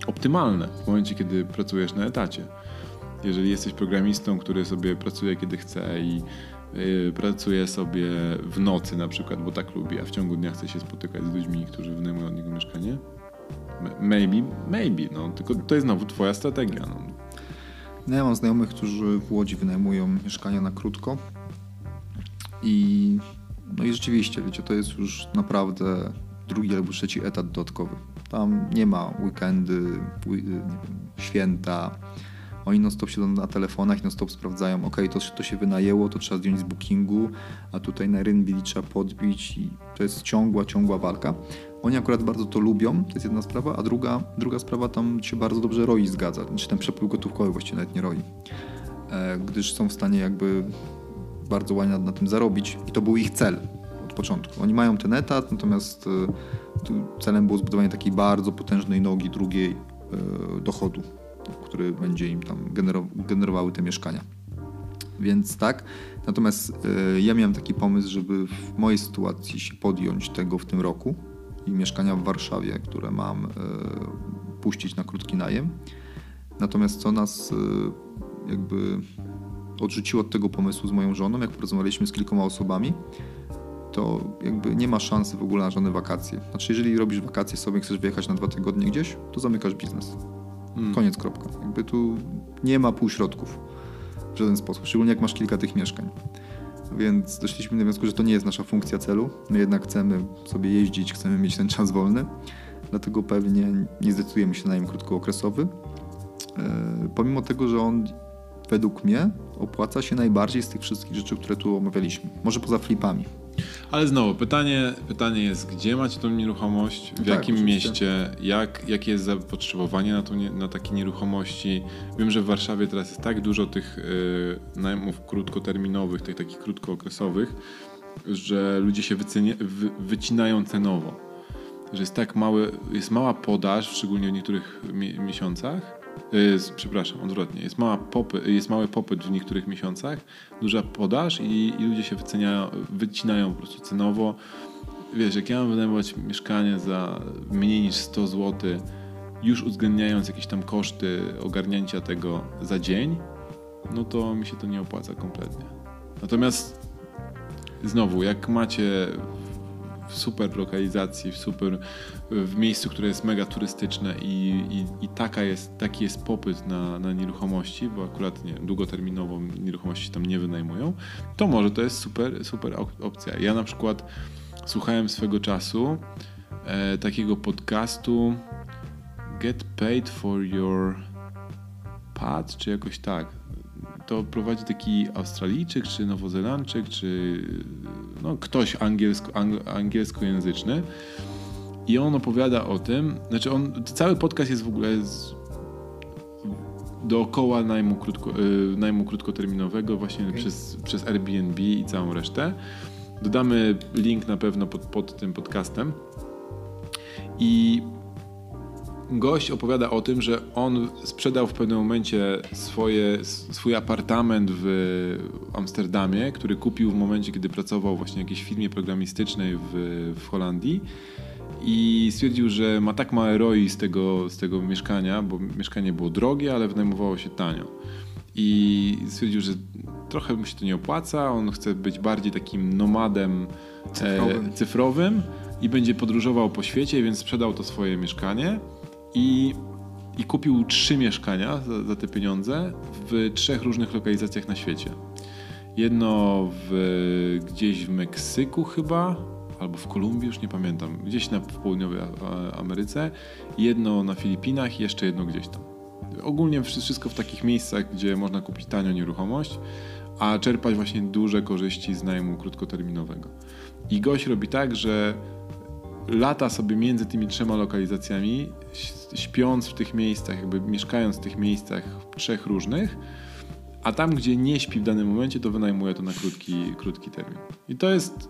optymalne w momencie, kiedy pracujesz na etacie. Jeżeli jesteś programistą, który sobie pracuje kiedy chce i pracuje sobie w nocy na przykład, bo tak lubi, a w ciągu dnia chce się spotykać z ludźmi, którzy wynajmują od niego mieszkanie, maybe, maybe, no, tylko to jest znowu twoja strategia. No. No ja mam znajomych, którzy w Łodzi wynajmują mieszkania na krótko i no i rzeczywiście, wiecie, to jest już naprawdę drugi albo trzeci etat dodatkowy. Tam nie ma weekendy, święta. Oni non stop siedzą na telefonach i non stop sprawdzają, ok, to, to się wynajęło, to trzeba zdjąć z bookingu, a tutaj na Rynbili trzeba podbić i to jest ciągła, ciągła walka. Oni akurat bardzo to lubią, to jest jedna sprawa, a druga, druga sprawa tam się bardzo dobrze ROI zgadza, znaczy ten przepływ gotówkowy właściwie nawet nie ROI, e, gdyż są w stanie jakby bardzo ładnie na, na tym zarobić i to był ich cel od początku. Oni mają ten etat, natomiast e, celem było zbudowanie takiej bardzo potężnej nogi drugiej e, dochodu, który będzie im tam genero- generowały te mieszkania. Więc tak. Natomiast e, ja miałem taki pomysł, żeby w mojej sytuacji się podjąć tego w tym roku i mieszkania w Warszawie, które mam e, puścić na krótki najem. Natomiast co nas e, jakby odrzuciło od tego pomysłu z moją żoną, jak porozmawialiśmy z kilkoma osobami, to jakby nie ma szansy w ogóle na żadne wakacje. Znaczy, jeżeli robisz wakacje sobie, chcesz wyjechać na dwa tygodnie gdzieś, to zamykasz biznes. Mm. Koniec, kropka. Jakby tu nie ma półśrodków w żaden sposób, szczególnie jak masz kilka tych mieszkań. Więc doszliśmy do wniosku, że to nie jest nasza funkcja celu. My jednak chcemy sobie jeździć, chcemy mieć ten czas wolny, dlatego pewnie nie zdecydujemy się na najem krótkookresowy. E, pomimo tego, że on według mnie opłaca się najbardziej z tych wszystkich rzeczy, które tu omawialiśmy. Może poza flipami. Ale znowu, pytanie, pytanie jest, gdzie macie tą nieruchomość, w Tak, jakim mieście, jak, jakie jest zapotrzebowanie na, nie- na takie nieruchomości. Wiem, że w Warszawie teraz jest tak dużo tych y, najmów krótkoterminowych, tych takich krótkookresowych, że ludzie się wycenie, wy, wycinają cenowo. Że jest tak mały, jest mała podaż, szczególnie w niektórych mi, miesiącach. S- przepraszam, odwrotnie. Jest, mała popy, jest mały popyt w niektórych miesiącach, duża podaż i, i ludzie się wyceniają, wycinają po prostu cenowo. Wiesz, jak ja mam wynajmować mieszkanie za mniej niż 100 zł, już uwzględniając jakieś tam koszty ogarnięcia tego za dzień, no to mi się to nie opłaca kompletnie. Natomiast znowu, jak macie w super lokalizacji, w super w miejscu, które jest mega turystyczne i, i, i taka jest, taki jest popyt na, na nieruchomości, bo akurat nie, długoterminowo nieruchomości tam nie wynajmują, to może to jest super, super op- opcja. Ja na przykład słuchałem swego czasu e, takiego podcastu Get Paid for Your Pad, czy jakoś tak. To prowadzi taki Australijczyk, czy Nowozelandczyk, czy no, ktoś angielsko, ang, angielskojęzyczny. I on opowiada o tym, znaczy on, cały podcast jest w ogóle z, dookoła najmu, krótko, y, najmu krótkoterminowego, właśnie Okej. przez, przez Airbnb i całą resztę. Dodamy link na pewno pod, pod tym podcastem. I gość opowiada o tym, że on sprzedał w pewnym momencie swoje, swój apartament w Amsterdamie, który kupił w momencie, kiedy pracował właśnie w jakiejś firmie programistycznej w, w Holandii i stwierdził, że ma tak małe roi z tego, z tego mieszkania, bo mieszkanie było drogie, ale wynajmowało się tanio. I stwierdził, że trochę mu się to nie opłaca, on chce być bardziej takim nomadem Cyfrowym. e, cyfrowym i będzie podróżował po świecie, więc sprzedał to swoje mieszkanie i, i kupił trzy mieszkania za, za te pieniądze w trzech różnych lokalizacjach na świecie. Jedno w, gdzieś w Meksyku chyba, albo w Kolumbii, już nie pamiętam, gdzieś na, w południowej Ameryce, jedno na Filipinach i jeszcze jedno gdzieś tam. Ogólnie wszy- wszystko w takich miejscach, gdzie można kupić tanio nieruchomość, a czerpać właśnie duże korzyści z najmu krótkoterminowego. I gość robi tak, że lata sobie między tymi trzema lokalizacjami, śpiąc w tych miejscach, jakby mieszkając w tych miejscach trzech różnych, a tam, gdzie nie śpi w danym momencie, to wynajmuje to na krótki, krótki termin. I to jest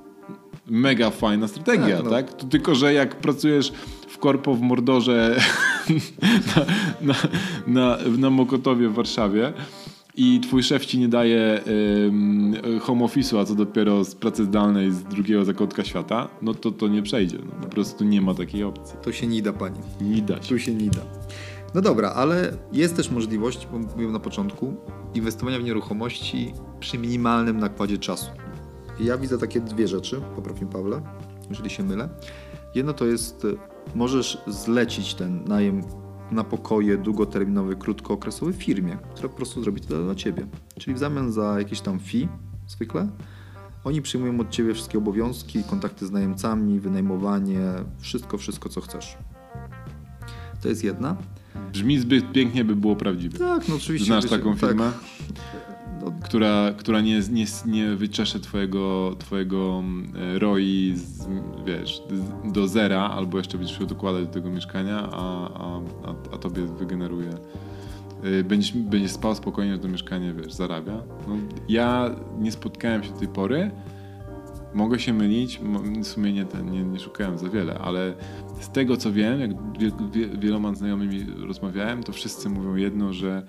mega fajna strategia, Tak, tak? no. To tylko, że jak pracujesz w korpo w Mordorze na, na, na, na Mokotowie w Warszawie i twój szef ci nie daje ym, home office'u, a co dopiero z pracy zdalnej z drugiego zakątka świata, no to to nie przejdzie. No, po prostu nie ma takiej opcji. To się nie da, pani. Nie da się. Tu się nie da. No dobra, ale jest też możliwość, bo mówiłem na początku, inwestowania w nieruchomości przy minimalnym nakładzie czasu. Ja widzę takie dwie rzeczy, popraw Pawle, jeżeli się mylę. Jedno to jest, możesz zlecić ten najem na pokoje długoterminowy, krótkookresowy firmie, która po prostu zrobi to dla Ciebie. Czyli w zamian za jakieś tam fee zwykle, oni przyjmują od Ciebie wszystkie obowiązki, kontakty z najemcami, wynajmowanie, wszystko, wszystko co chcesz. To jest jedna. Brzmi zbyt pięknie, by było prawdziwe. Tak, no oczywiście. Znasz taką tak. firmę, No, która, która nie, nie, nie wyczesze twojego, twojego mm, ROI z, wiesz, do zera, albo jeszcze będziesz musiał dokładać do tego mieszkania, a, a, a, tobie wygeneruje. y, Będziesz, będziesz spał spokojnie, że to mieszkanie, wiesz, zarabia. No, ja nie spotkałem się do tej pory. Mogę się mylić, w sumie nie, nie, nie szukałem za wiele, ale z tego co wiem, jak wie, wie, wieloma znajomymi rozmawiałem, to wszyscy mówią jedno, że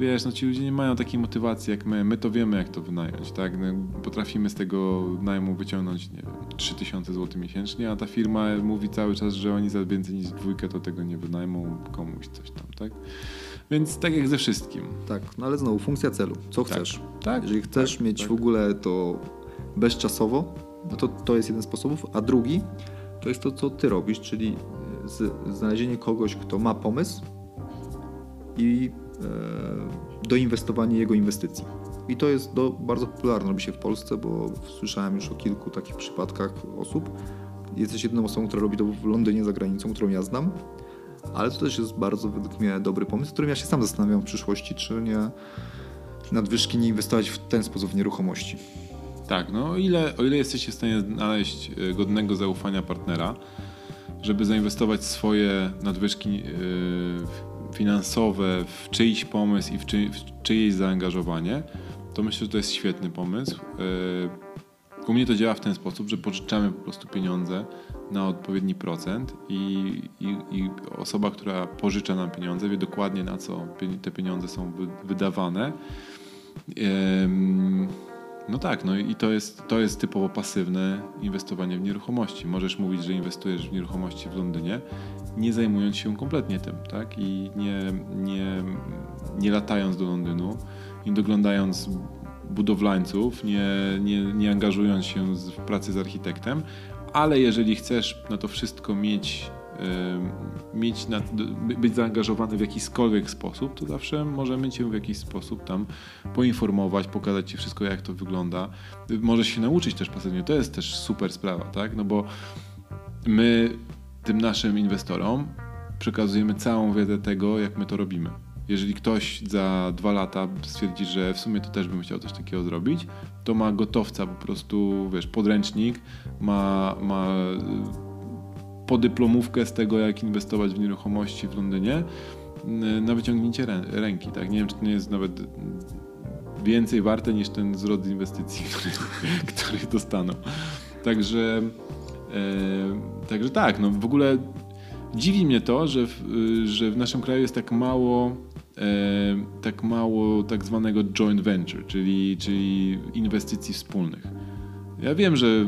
wiesz, no ci ludzie nie mają takiej motywacji jak my, my to wiemy jak to wynająć, tak? No, potrafimy z tego najmu wyciągnąć, nie wiem, 3000 zł miesięcznie, a ta firma mówi cały czas, że oni za więcej niż dwójkę to tego nie wynajmą komuś coś tam, tak? Więc tak jak ze wszystkim. tak, no ale znowu funkcja celu. Co Tak. chcesz? Tak, Jeżeli chcesz tak, mieć tak. w ogóle to bezczasowo, no to to jest jeden z sposobów, a drugi to jest to, co ty robisz, czyli z, znalezienie kogoś, kto ma pomysł i doinwestowanie jego inwestycji. I to jest do, bardzo popularne, robi się w Polsce, bo słyszałem już o kilku takich przypadkach osób. Jesteś jedną osobą, która robi to w Londynie za granicą, którą ja znam. Ale to też jest bardzo według mnie dobry pomysł, którym ja się sam zastanawiam w przyszłości, czy nie nadwyżki nie inwestować w ten sposób w nieruchomości. Tak, no o ile, o ile jesteście w stanie znaleźć e, godnego zaufania partnera, żeby zainwestować swoje nadwyżki e, finansowe w czyjś pomysł i w, czy, w czyjeś zaangażowanie, to myślę, że to jest świetny pomysł. E, U mnie to działa w ten sposób, że pożyczamy po prostu pieniądze na odpowiedni procent i, i, i osoba, która pożycza nam pieniądze, wie dokładnie na co te pieniądze są wy, wydawane. No tak, no i to jest, to jest typowo pasywne inwestowanie w nieruchomości. Możesz mówić, że inwestujesz w nieruchomości w Londynie, nie zajmując się kompletnie tym, tak? I nie, nie, nie latając do Londynu, nie doglądając budowlańców, nie, nie, nie angażując się w pracy z architektem, ale jeżeli chcesz na to wszystko mieć, mieć na, by- być zaangażowany w jakikolwiek sposób, to zawsze możemy Cię w jakiś sposób tam poinformować, pokazać Ci wszystko, jak to wygląda. Możesz się nauczyć też pasywnie, to jest też super sprawa, tak? No bo my tym naszym inwestorom przekazujemy całą wiedzę tego, jak my to robimy. Jeżeli ktoś za dwa lata stwierdzi, że w sumie to też bym chciał coś takiego zrobić, to ma gotowca po prostu, wiesz, podręcznik, ma, ma y, podyplomówkę z tego, jak inwestować w nieruchomości w Londynie y, na wyciągnięcie rę- ręki, tak? Nie wiem, czy to nie jest nawet więcej warte niż ten zwrot inwestycji, który, który dostaną. Także, e, także tak, no w ogóle dziwi mnie to, że w, że w naszym kraju jest tak mało e, tak mało tak zwanego joint venture, czyli, czyli inwestycji wspólnych. Ja wiem, że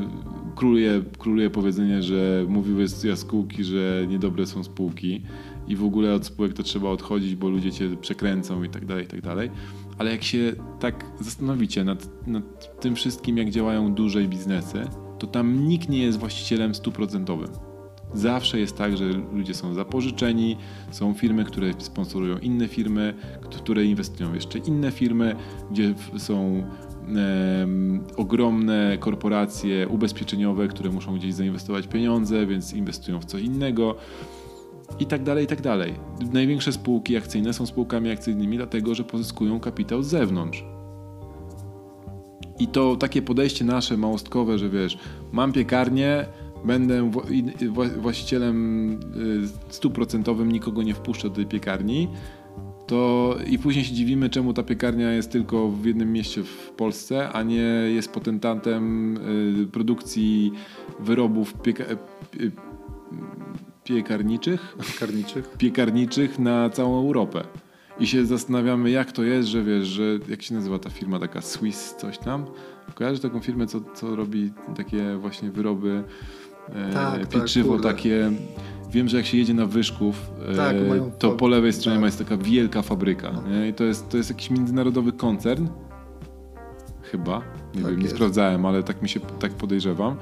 króluje, króluje powiedzenie, że mówiły jaskółki, że niedobre są spółki i w ogóle od spółek to trzeba odchodzić, bo ludzie cię przekręcą i tak dalej, i tak dalej. Ale jak się tak zastanowicie nad, nad tym wszystkim, jak działają duże biznesy, to tam nikt nie jest właścicielem stuprocentowym. Zawsze jest tak, że ludzie są zapożyczeni, są firmy, które sponsorują inne firmy, które inwestują w jeszcze inne firmy, gdzie są ogromne korporacje ubezpieczeniowe, które muszą gdzieś zainwestować pieniądze, więc inwestują w coś innego i tak dalej, i tak dalej. Największe spółki akcyjne są spółkami akcyjnymi dlatego, że pozyskują kapitał z zewnątrz. I to takie podejście nasze małostkowe, że wiesz, mam piekarnię, będę właścicielem y, stuprocentowym, nikogo nie wpuszczę do tej piekarni, to i później się dziwimy, czemu ta piekarnia jest tylko w jednym mieście w Polsce, a nie jest potentantem y, produkcji wyrobów pieka y, piekarniczych, piekarniczych. piekarniczych na całą Europę. I się zastanawiamy, jak to jest, że wiesz, że jak się nazywa ta firma, taka Swiss coś tam? Kojarzysz taką firmę, co, co robi takie właśnie wyroby, e, tak, tak pieczywo tak, takie Wiem, że jak się jedzie na Wyszków, tak, e, to po lewej stronie tak. jest taka wielka fabryka. No. I to jest, to jest jakiś międzynarodowy koncern. Chyba. Nie tak wiem, nie sprawdzałem, ale tak mi się tak podejrzewam.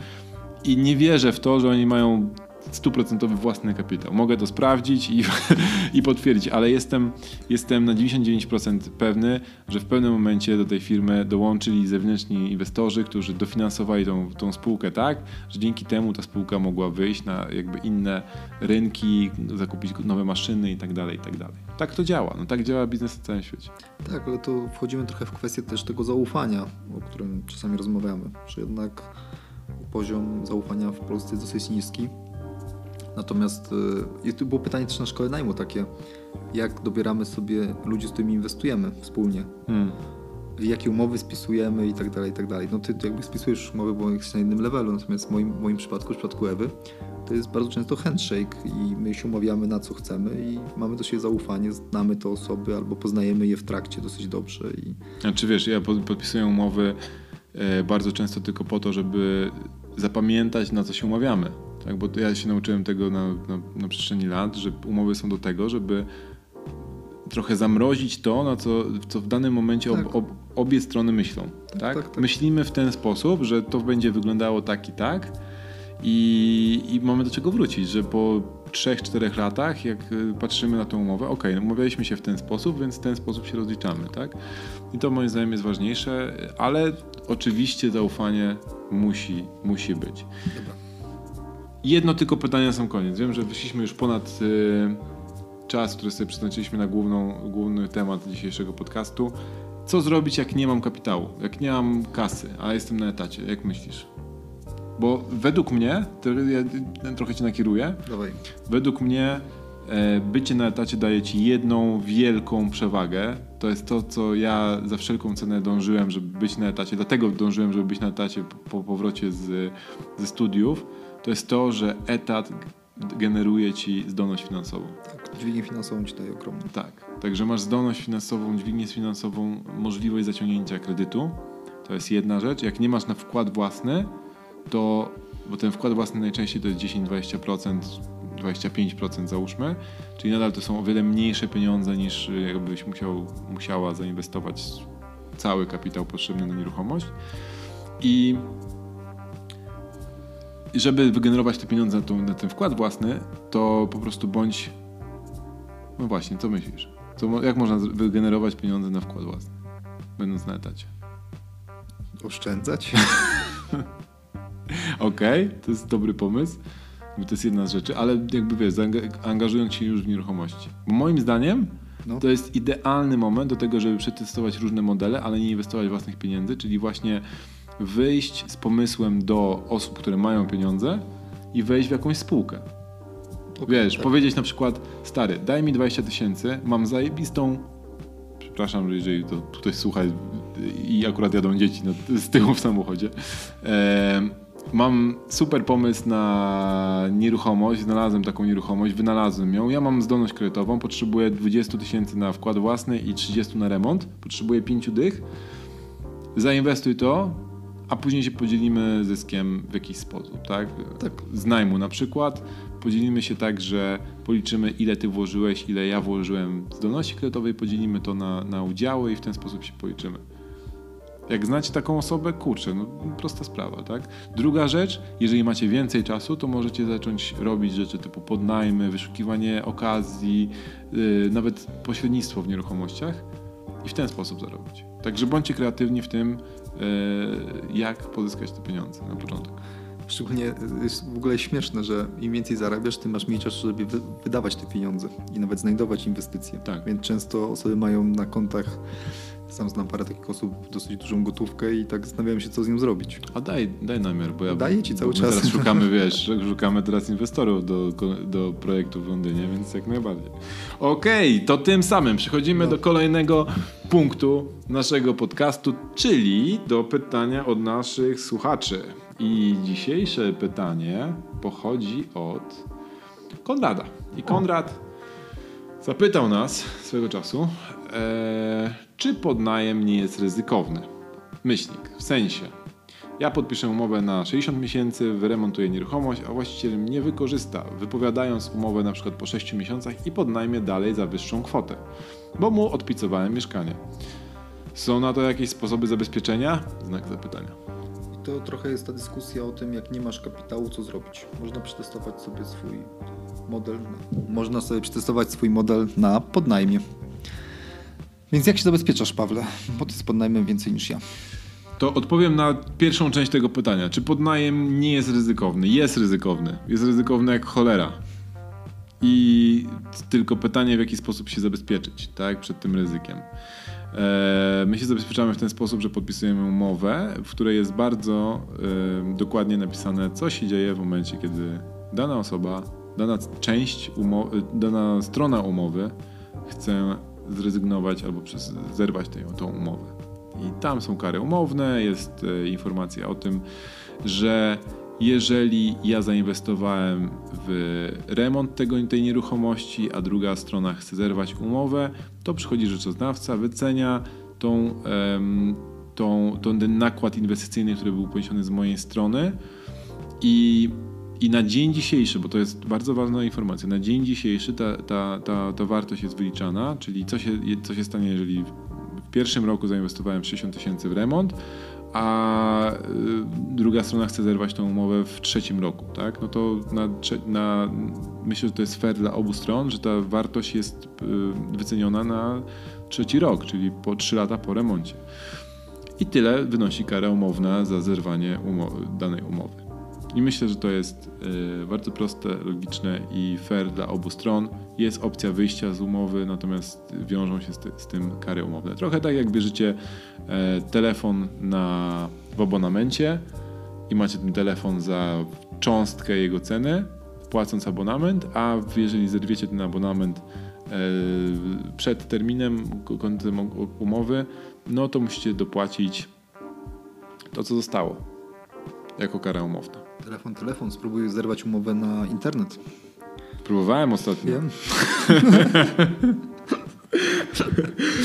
I nie wierzę w to, że oni mają stuprocentowy własny kapitał. Mogę to sprawdzić i, i potwierdzić, ale jestem, jestem na 99% pewny, że w pewnym momencie do tej firmy dołączyli zewnętrzni inwestorzy, którzy dofinansowali tą, tą spółkę tak, że dzięki temu ta spółka mogła wyjść na jakby inne rynki, zakupić nowe maszyny i tak dalej, i tak dalej. Tak to działa. No tak działa biznes na całym świecie. Tak, ale to wchodzimy trochę w kwestię też tego zaufania, o którym czasami rozmawiamy, że jednak poziom zaufania w Polsce jest dosyć niski Natomiast y, było pytanie też na szkole najmu takie, jak dobieramy sobie ludzi, z którymi inwestujemy wspólnie. Hmm. Jakie umowy spisujemy i tak dalej, i tak dalej. No ty jakby spisujesz umowy, bo jesteś na innym levelu, natomiast w moim, w moim przypadku, w przypadku Ewy, to jest bardzo często handshake i my się umawiamy na co chcemy i mamy do siebie zaufanie, znamy te osoby albo poznajemy je w trakcie dosyć dobrze. I... Znaczy wiesz, ja podpisuję umowy e, bardzo często tylko po to, żeby zapamiętać na co się umawiamy. Tak, bo ja się nauczyłem tego na, na, na przestrzeni lat, że umowy są do tego, żeby trochę zamrozić to, na co, co w danym momencie tak. ob, ob, obie strony myślą. Tak, tak? tak? Myślimy w ten sposób, że to będzie wyglądało tak i tak i, i mamy do czego wrócić, że po 3-4 latach, jak y, patrzymy na tę umowę, ok, no umawialiśmy się w ten sposób, więc w ten sposób się rozliczamy, tak? I to moim zdaniem jest ważniejsze, ale oczywiście zaufanie musi, musi być. Dobra. Jedno tylko pytanie na sam koniec. Wiem, że wyszliśmy już ponad y, czas, który sobie przeznaczyliśmy na główną, główny temat dzisiejszego podcastu. Co zrobić, jak nie mam kapitału, jak nie mam kasy, a jestem na etacie? Jak myślisz? Bo według mnie, to ja trochę cię nakieruję, Dawaj. według mnie e, bycie na etacie daje ci jedną wielką przewagę. To jest to, co ja za wszelką cenę dążyłem, żeby być na etacie. Dlatego dążyłem, żeby być na etacie po powrocie z, ze studiów to jest to, że etat generuje ci zdolność finansową. Tak, dźwignię finansową ci daje ogromną. Tak, także masz zdolność finansową, dźwignię finansową, możliwość zaciągnięcia kredytu. To jest jedna rzecz. Jak nie masz na wkład własny, to, bo ten wkład własny najczęściej to jest 10-20%, 25% załóżmy, czyli nadal to są o wiele mniejsze pieniądze niż jakbyś musiał, musiała zainwestować cały kapitał potrzebny na nieruchomość. I żeby wygenerować te pieniądze na, tą, na, ten wkład własny, to po prostu bądź. No właśnie, co myślisz? Co, jak można wygenerować pieniądze na wkład własny, będąc na etacie? Oszczędzać? Okej, okay, to jest dobry pomysł. To jest jedna z rzeczy, ale jakby wiesz, angażują się już w nieruchomości. Bo moim zdaniem no. to jest idealny moment do tego, żeby przetestować różne modele, ale nie inwestować własnych pieniędzy, czyli właśnie wyjść z pomysłem do osób, które mają pieniądze i wejść w jakąś spółkę. Okay, Wiesz, tak. powiedzieć na przykład, stary, daj mi 20 tysięcy, mam zajebistą. Przepraszam, jeżeli to tutaj słuchaj i akurat jadą dzieci z tyłu w samochodzie. mam super pomysł na nieruchomość, znalazłem taką nieruchomość, wynalazłem ją. Ja mam zdolność kredytową, potrzebuję 20 tysięcy na wkład własny i 30 na remont. Potrzebuję 5 dych. Zainwestuj to, a później się podzielimy zyskiem w jakiś sposób, tak? Tak. Z najmu na przykład. Podzielimy się tak, że policzymy ile ty włożyłeś, ile ja włożyłem zdolności kredytowej, podzielimy to na, na udziały i w ten sposób się policzymy. Jak znacie taką osobę, kurczę, no prosta sprawa, tak? Druga rzecz, jeżeli macie więcej czasu, to możecie zacząć robić rzeczy typu podnajmy, wyszukiwanie okazji, yy, nawet pośrednictwo w nieruchomościach i w ten sposób zarobić. Także bądźcie kreatywni w tym, jak pozyskać te pieniądze na początek. Szczególnie jest w ogóle śmieszne, że im więcej zarabiasz, tym masz mniej czasu, żeby wy- wydawać te pieniądze i nawet znajdować inwestycje. Tak. Więc często osoby mają na kontach, sam znam parę takich osób, dosyć dużą gotówkę i tak zastanawiają się, co z nią zrobić. A daj, daj namiar, bo ja Daję ci cały czas. Teraz szukamy, wiesz, szukamy teraz inwestorów do, do projektu w Londynie, więc jak najbardziej. Okej, to tym samym przechodzimy No. do kolejnego punktu naszego podcastu, czyli do pytania od naszych słuchaczy. I dzisiejsze pytanie pochodzi od Konrada. I Konrad zapytał nas swego czasu, e, czy podnajem nie jest ryzykowny. Myślnik, w sensie, ja podpiszę umowę na 60 miesięcy, wyremontuję nieruchomość, a właściciel mnie wykorzysta, wypowiadając umowę na przykład po 6 miesiącach i podnajmie dalej za wyższą kwotę, bo mu odpicowałem mieszkanie. Są na to jakieś sposoby zabezpieczenia? Znak zapytania. To trochę jest ta dyskusja o tym, jak nie masz kapitału, co zrobić. Można przetestować sobie swój model. Na, można sobie przetestować swój model na podnajmie. Więc jak się zabezpieczasz, Pawle? Bo ty z podnajmem więcej niż ja. To odpowiem na pierwszą część tego pytania. Czy podnajem nie jest ryzykowny? Jest ryzykowny. Jest ryzykowny jak cholera. I tylko pytanie, w jaki sposób się zabezpieczyć tak, przed tym ryzykiem. E, My się zabezpieczamy w ten sposób, że podpisujemy umowę, w której jest bardzo e, dokładnie napisane, co się dzieje w momencie, kiedy dana osoba, dana część, umo- dana strona umowy chce zrezygnować albo przez, zerwać tę, tą umowę. I tam są kary umowne, jest e, informacja o tym, że jeżeli ja zainwestowałem w remont tego, tej nieruchomości, a druga strona chce zerwać umowę, to przychodzi rzeczoznawca, wycenia tą, tą, ten nakład inwestycyjny, który był poniesiony z mojej strony i, i na dzień dzisiejszy, bo to jest bardzo ważna informacja, na dzień dzisiejszy ta, ta, ta, ta wartość jest wyliczana, czyli co się, co się stanie, jeżeli w pierwszym roku zainwestowałem 60 tysięcy w remont, a y, druga strona chce zerwać tą umowę w trzecim roku, tak? No to na, na, myślę, że to jest fair dla obu stron, że ta wartość jest y, wyceniona na trzeci rok, czyli po 3 lata po remoncie. I tyle wynosi kara umowna za zerwanie umo- danej umowy. I myślę, że to jest y, bardzo proste, logiczne i fair dla obu stron. Jest opcja wyjścia z umowy, natomiast wiążą się z, ty, z tym kary umowne. Trochę tak jak bierzecie e, telefon na, w abonamencie i macie ten telefon za cząstkę jego ceny, płacąc abonament, a jeżeli zerwiecie ten abonament e, przed terminem ko- końcem u- umowy, no to musicie dopłacić to, co zostało jako kara umowna. Telefon, telefon, spróbuj zerwać umowę na internet. Próbowałem ostatnio. Wiem.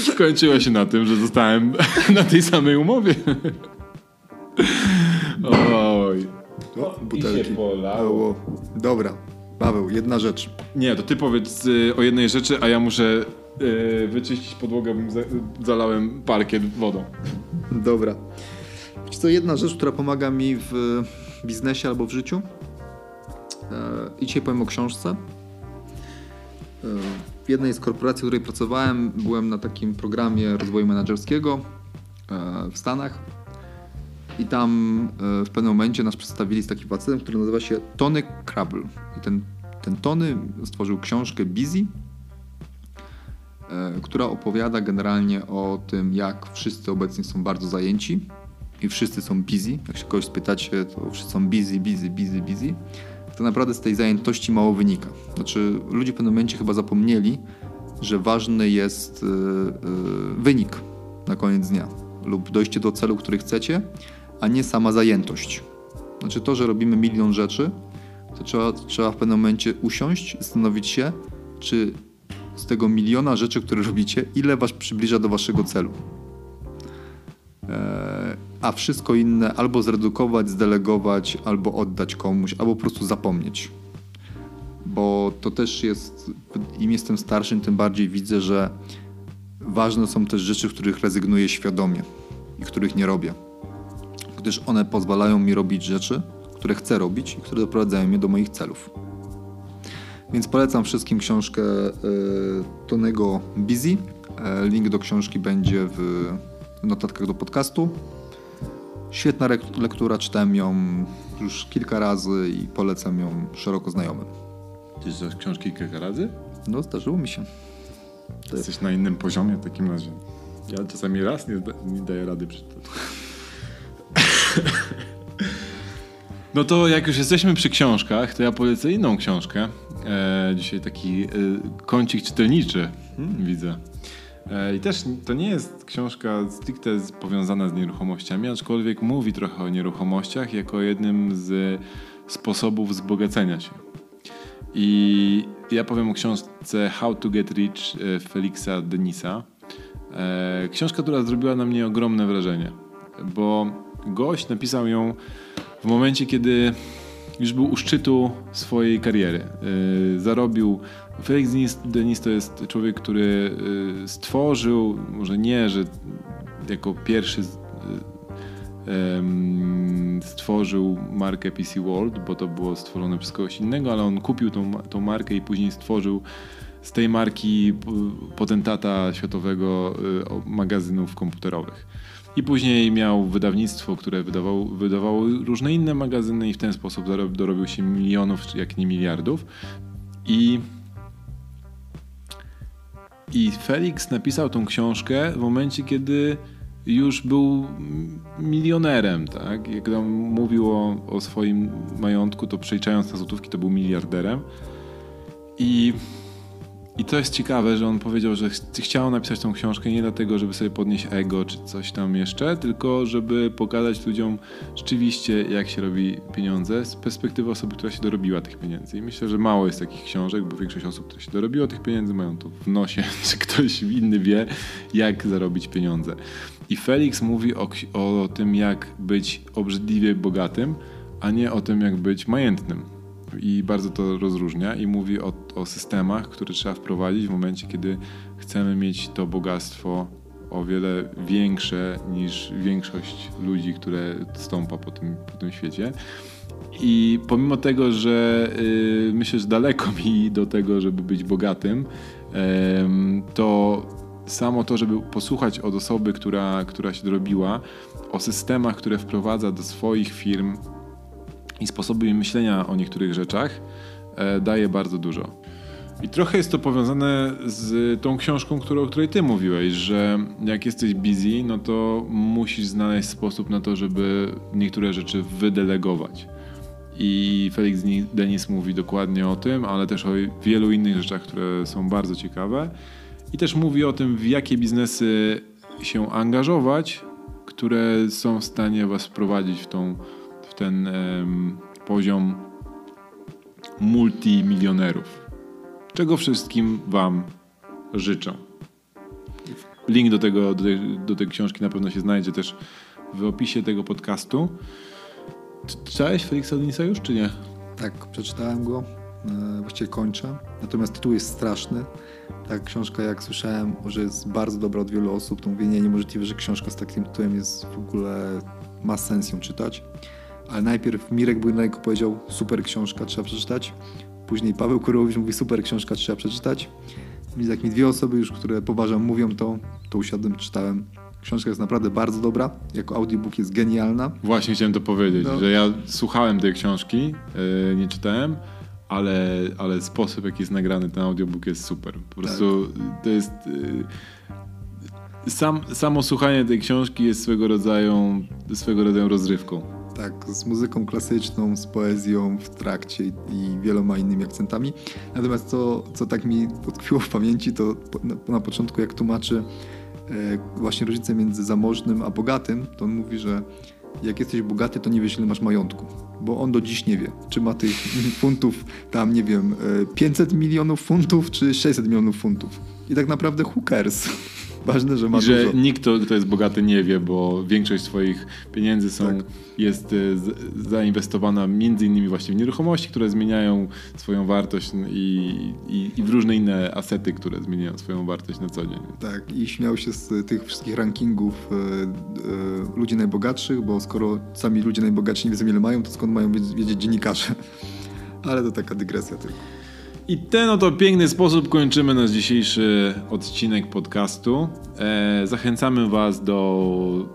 Skończyło się na tym, że zostałem na tej samej umowie. Oj. O, butelki. się polało. O, Dobra. Paweł, jedna rzecz. Nie, to ty powiedz y, o jednej rzeczy, a ja muszę y, wyczyścić podłogę, bo za, zalałem parkiet wodą. Dobra. Wiesz co, jedna rzecz, która pomaga mi w biznesie albo w życiu. E, I dzisiaj powiem o książce. E, W jednej z korporacji, w której pracowałem, byłem na takim programie rozwoju menedżerskiego e, w Stanach. I tam w pewnym momencie nas przedstawili z takim facetem, który nazywa się Tony Krabel. I ten, ten Tony stworzył książkę Busy, która opowiada generalnie o tym, jak wszyscy obecnie są bardzo zajęci i wszyscy są busy. Jak się kogoś spytacie, to wszyscy są busy, busy, busy, busy. Tak naprawdę z tej zajętości mało wynika. Znaczy, ludzie w pewnym momencie chyba zapomnieli, że ważny jest e, e, wynik na koniec dnia lub dojście do celu, który chcecie, a nie sama zajętość. Znaczy to, że robimy milion rzeczy, to trzeba, trzeba w pewnym momencie usiąść, zastanowić się, czy z tego miliona rzeczy, które robicie, ile was przybliża do waszego celu. E, a wszystko inne albo zredukować, zdelegować, albo oddać komuś, albo po prostu zapomnieć. Bo to też jest, im jestem starszym, tym bardziej widzę, że ważne są też rzeczy, w których rezygnuję świadomie i których nie robię. Gdyż one pozwalają mi robić rzeczy, które chcę robić i które doprowadzają mnie do moich celów. Więc polecam wszystkim książkę y, Tonego Busy. E, link do książki będzie w notatkach do podcastu. Świetna lektura, czytałem ją już kilka razy i polecam ją szeroko znajomym. Czytasz książki kilka razy? No, zdarzyło mi się. Jesteś na innym poziomie w takim razie. Ja czasami raz nie, nie daję rady przeczytać. No to jak już jesteśmy przy książkach, to ja polecę inną książkę. E, dzisiaj taki e, kącik czytelniczy hmm. widzę. E, I też to nie jest książka stricte powiązana z nieruchomościami, aczkolwiek mówi trochę o nieruchomościach jako jednym z sposobów wzbogacenia się. I ja powiem o książce How to Get Rich e, Felixa Denisa. E, książka, która zrobiła na mnie ogromne wrażenie, bo gość napisał ją w momencie, kiedy już był u szczytu swojej kariery. Zarobił. Felix Denis to jest człowiek, który stworzył, może nie, że jako pierwszy stworzył markę PC World, bo to było stworzone przez kogoś innego, ale on kupił tą, tą markę i później stworzył z tej marki potentata światowego y, magazynów komputerowych. I później miał wydawnictwo, które wydawało, wydawało różne inne magazyny i w ten sposób dorobił się milionów, jak nie miliardów. I i Felix napisał tą książkę w momencie, kiedy już był milionerem, tak? Jak tam mówił o, o swoim majątku, to przeliczając na złotówki, to był miliarderem. I i to jest ciekawe, że on powiedział, że ch chciał napisać tą książkę nie dlatego, żeby sobie podnieść ego czy coś tam jeszcze, tylko żeby pokazać ludziom rzeczywiście, jak się robi pieniądze z perspektywy osoby, która się dorobiła tych pieniędzy. I myślę, że mało jest takich książek, bo większość osób, które się dorobiło tych pieniędzy, mają to w nosie, czy ktoś inny wie, jak zarobić pieniądze. I Felix mówi o, o tym, jak być obrzydliwie bogatym, a nie o tym, jak być majętnym i bardzo to rozróżnia i mówi o, o systemach, które trzeba wprowadzić w momencie, kiedy chcemy mieć to bogactwo o wiele większe niż większość ludzi, które stąpa po tym, po tym świecie. I pomimo tego, że y, myślę, że daleko mi do tego, żeby być bogatym, y, to samo to, żeby posłuchać od osoby, która, która się dorobiła, o systemach, które wprowadza do swoich firm, i sposoby myślenia o niektórych rzeczach e, daje bardzo dużo. I trochę jest to powiązane z tą książką, o której ty mówiłeś, że jak jesteś busy, no to musisz znaleźć sposób na to, żeby niektóre rzeczy wydelegować. I Felix Denis mówi dokładnie o tym, ale też o wielu innych rzeczach, które są bardzo ciekawe. I też mówi o tym, w jakie biznesy się angażować, które są w stanie was wprowadzić w tą ten poziom multimilionerów. Czego wszystkim Wam życzę. Link do, tego, do, tej, do tej książki na pewno się znajdzie też w opisie tego podcastu. Czytałeś Felixa Denisa już, czy nie? Tak, przeczytałem go. E, właściwie kończę. Natomiast tytuł jest straszny. Ta książka, jak słyszałem, że jest bardzo dobra od wielu osób, to mówię, nie, niemożliwe, że książka z takim tytułem jest w ogóle, ma sens ją czytać ale najpierw Mirek Bujnajko powiedział super książka, trzeba przeczytać. Później Paweł Kurowicz mówi super książka, trzeba przeczytać. Więc jak mi dwie osoby już, które poważam mówią to, to usiadłem, czytałem. Książka jest naprawdę bardzo dobra, jako audiobook jest genialna. Właśnie chciałem to powiedzieć, no. że ja słuchałem tej książki, yy, nie czytałem, ale, ale sposób, jaki jest nagrany ten audiobook jest super. Po prostu tak. to jest... Yy, sam, samo słuchanie tej książki jest swego rodzaju, swego rodzaju rozrywką. Tak, z muzyką klasyczną, z poezją w trakcie i wieloma innymi akcentami. Natomiast co, co tak mi utkwiło w pamięci, to na, na początku jak tłumaczy e, właśnie różnicę między zamożnym a bogatym, to on mówi, że jak jesteś bogaty, to nie wiesz, ile masz majątku. Bo on do dziś nie wie, czy ma tych funtów tam, nie wiem, e, 500 milionów funtów, czy 600 milionów funtów. I tak naprawdę cares? Ważne, że ma I że dużo. nikt, kto, kto jest bogaty, nie wie, bo większość swoich pieniędzy są, Tak. jest e, z, zainwestowana między innymi właśnie w nieruchomości, które zmieniają swoją wartość i, i, i w różne inne asety, które zmieniają swoją wartość na co dzień. Tak, i śmiał się z tych wszystkich rankingów e, e, ludzi najbogatszych, bo skoro sami ludzie najbogatsi nie wiedzą ile mają, to skąd mają wiedzieć, wiedzieć dziennikarze? Ale to taka dygresja tylko. I ten oto piękny sposób kończymy nasz dzisiejszy odcinek podcastu. E, zachęcamy Was do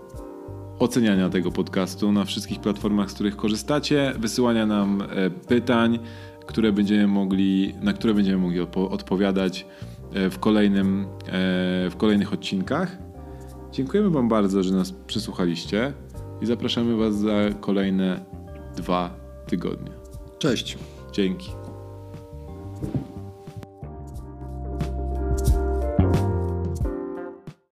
oceniania tego podcastu na wszystkich platformach, z których korzystacie, wysyłania nam e, pytań, które będziemy mogli, na które będziemy mogli odpo- odpowiadać e, w, kolejnym, w kolejnych odcinkach. Dziękujemy Wam bardzo, że nas przysłuchaliście i zapraszamy Was za kolejne dwa tygodnie. Cześć! Dzięki. Thank you.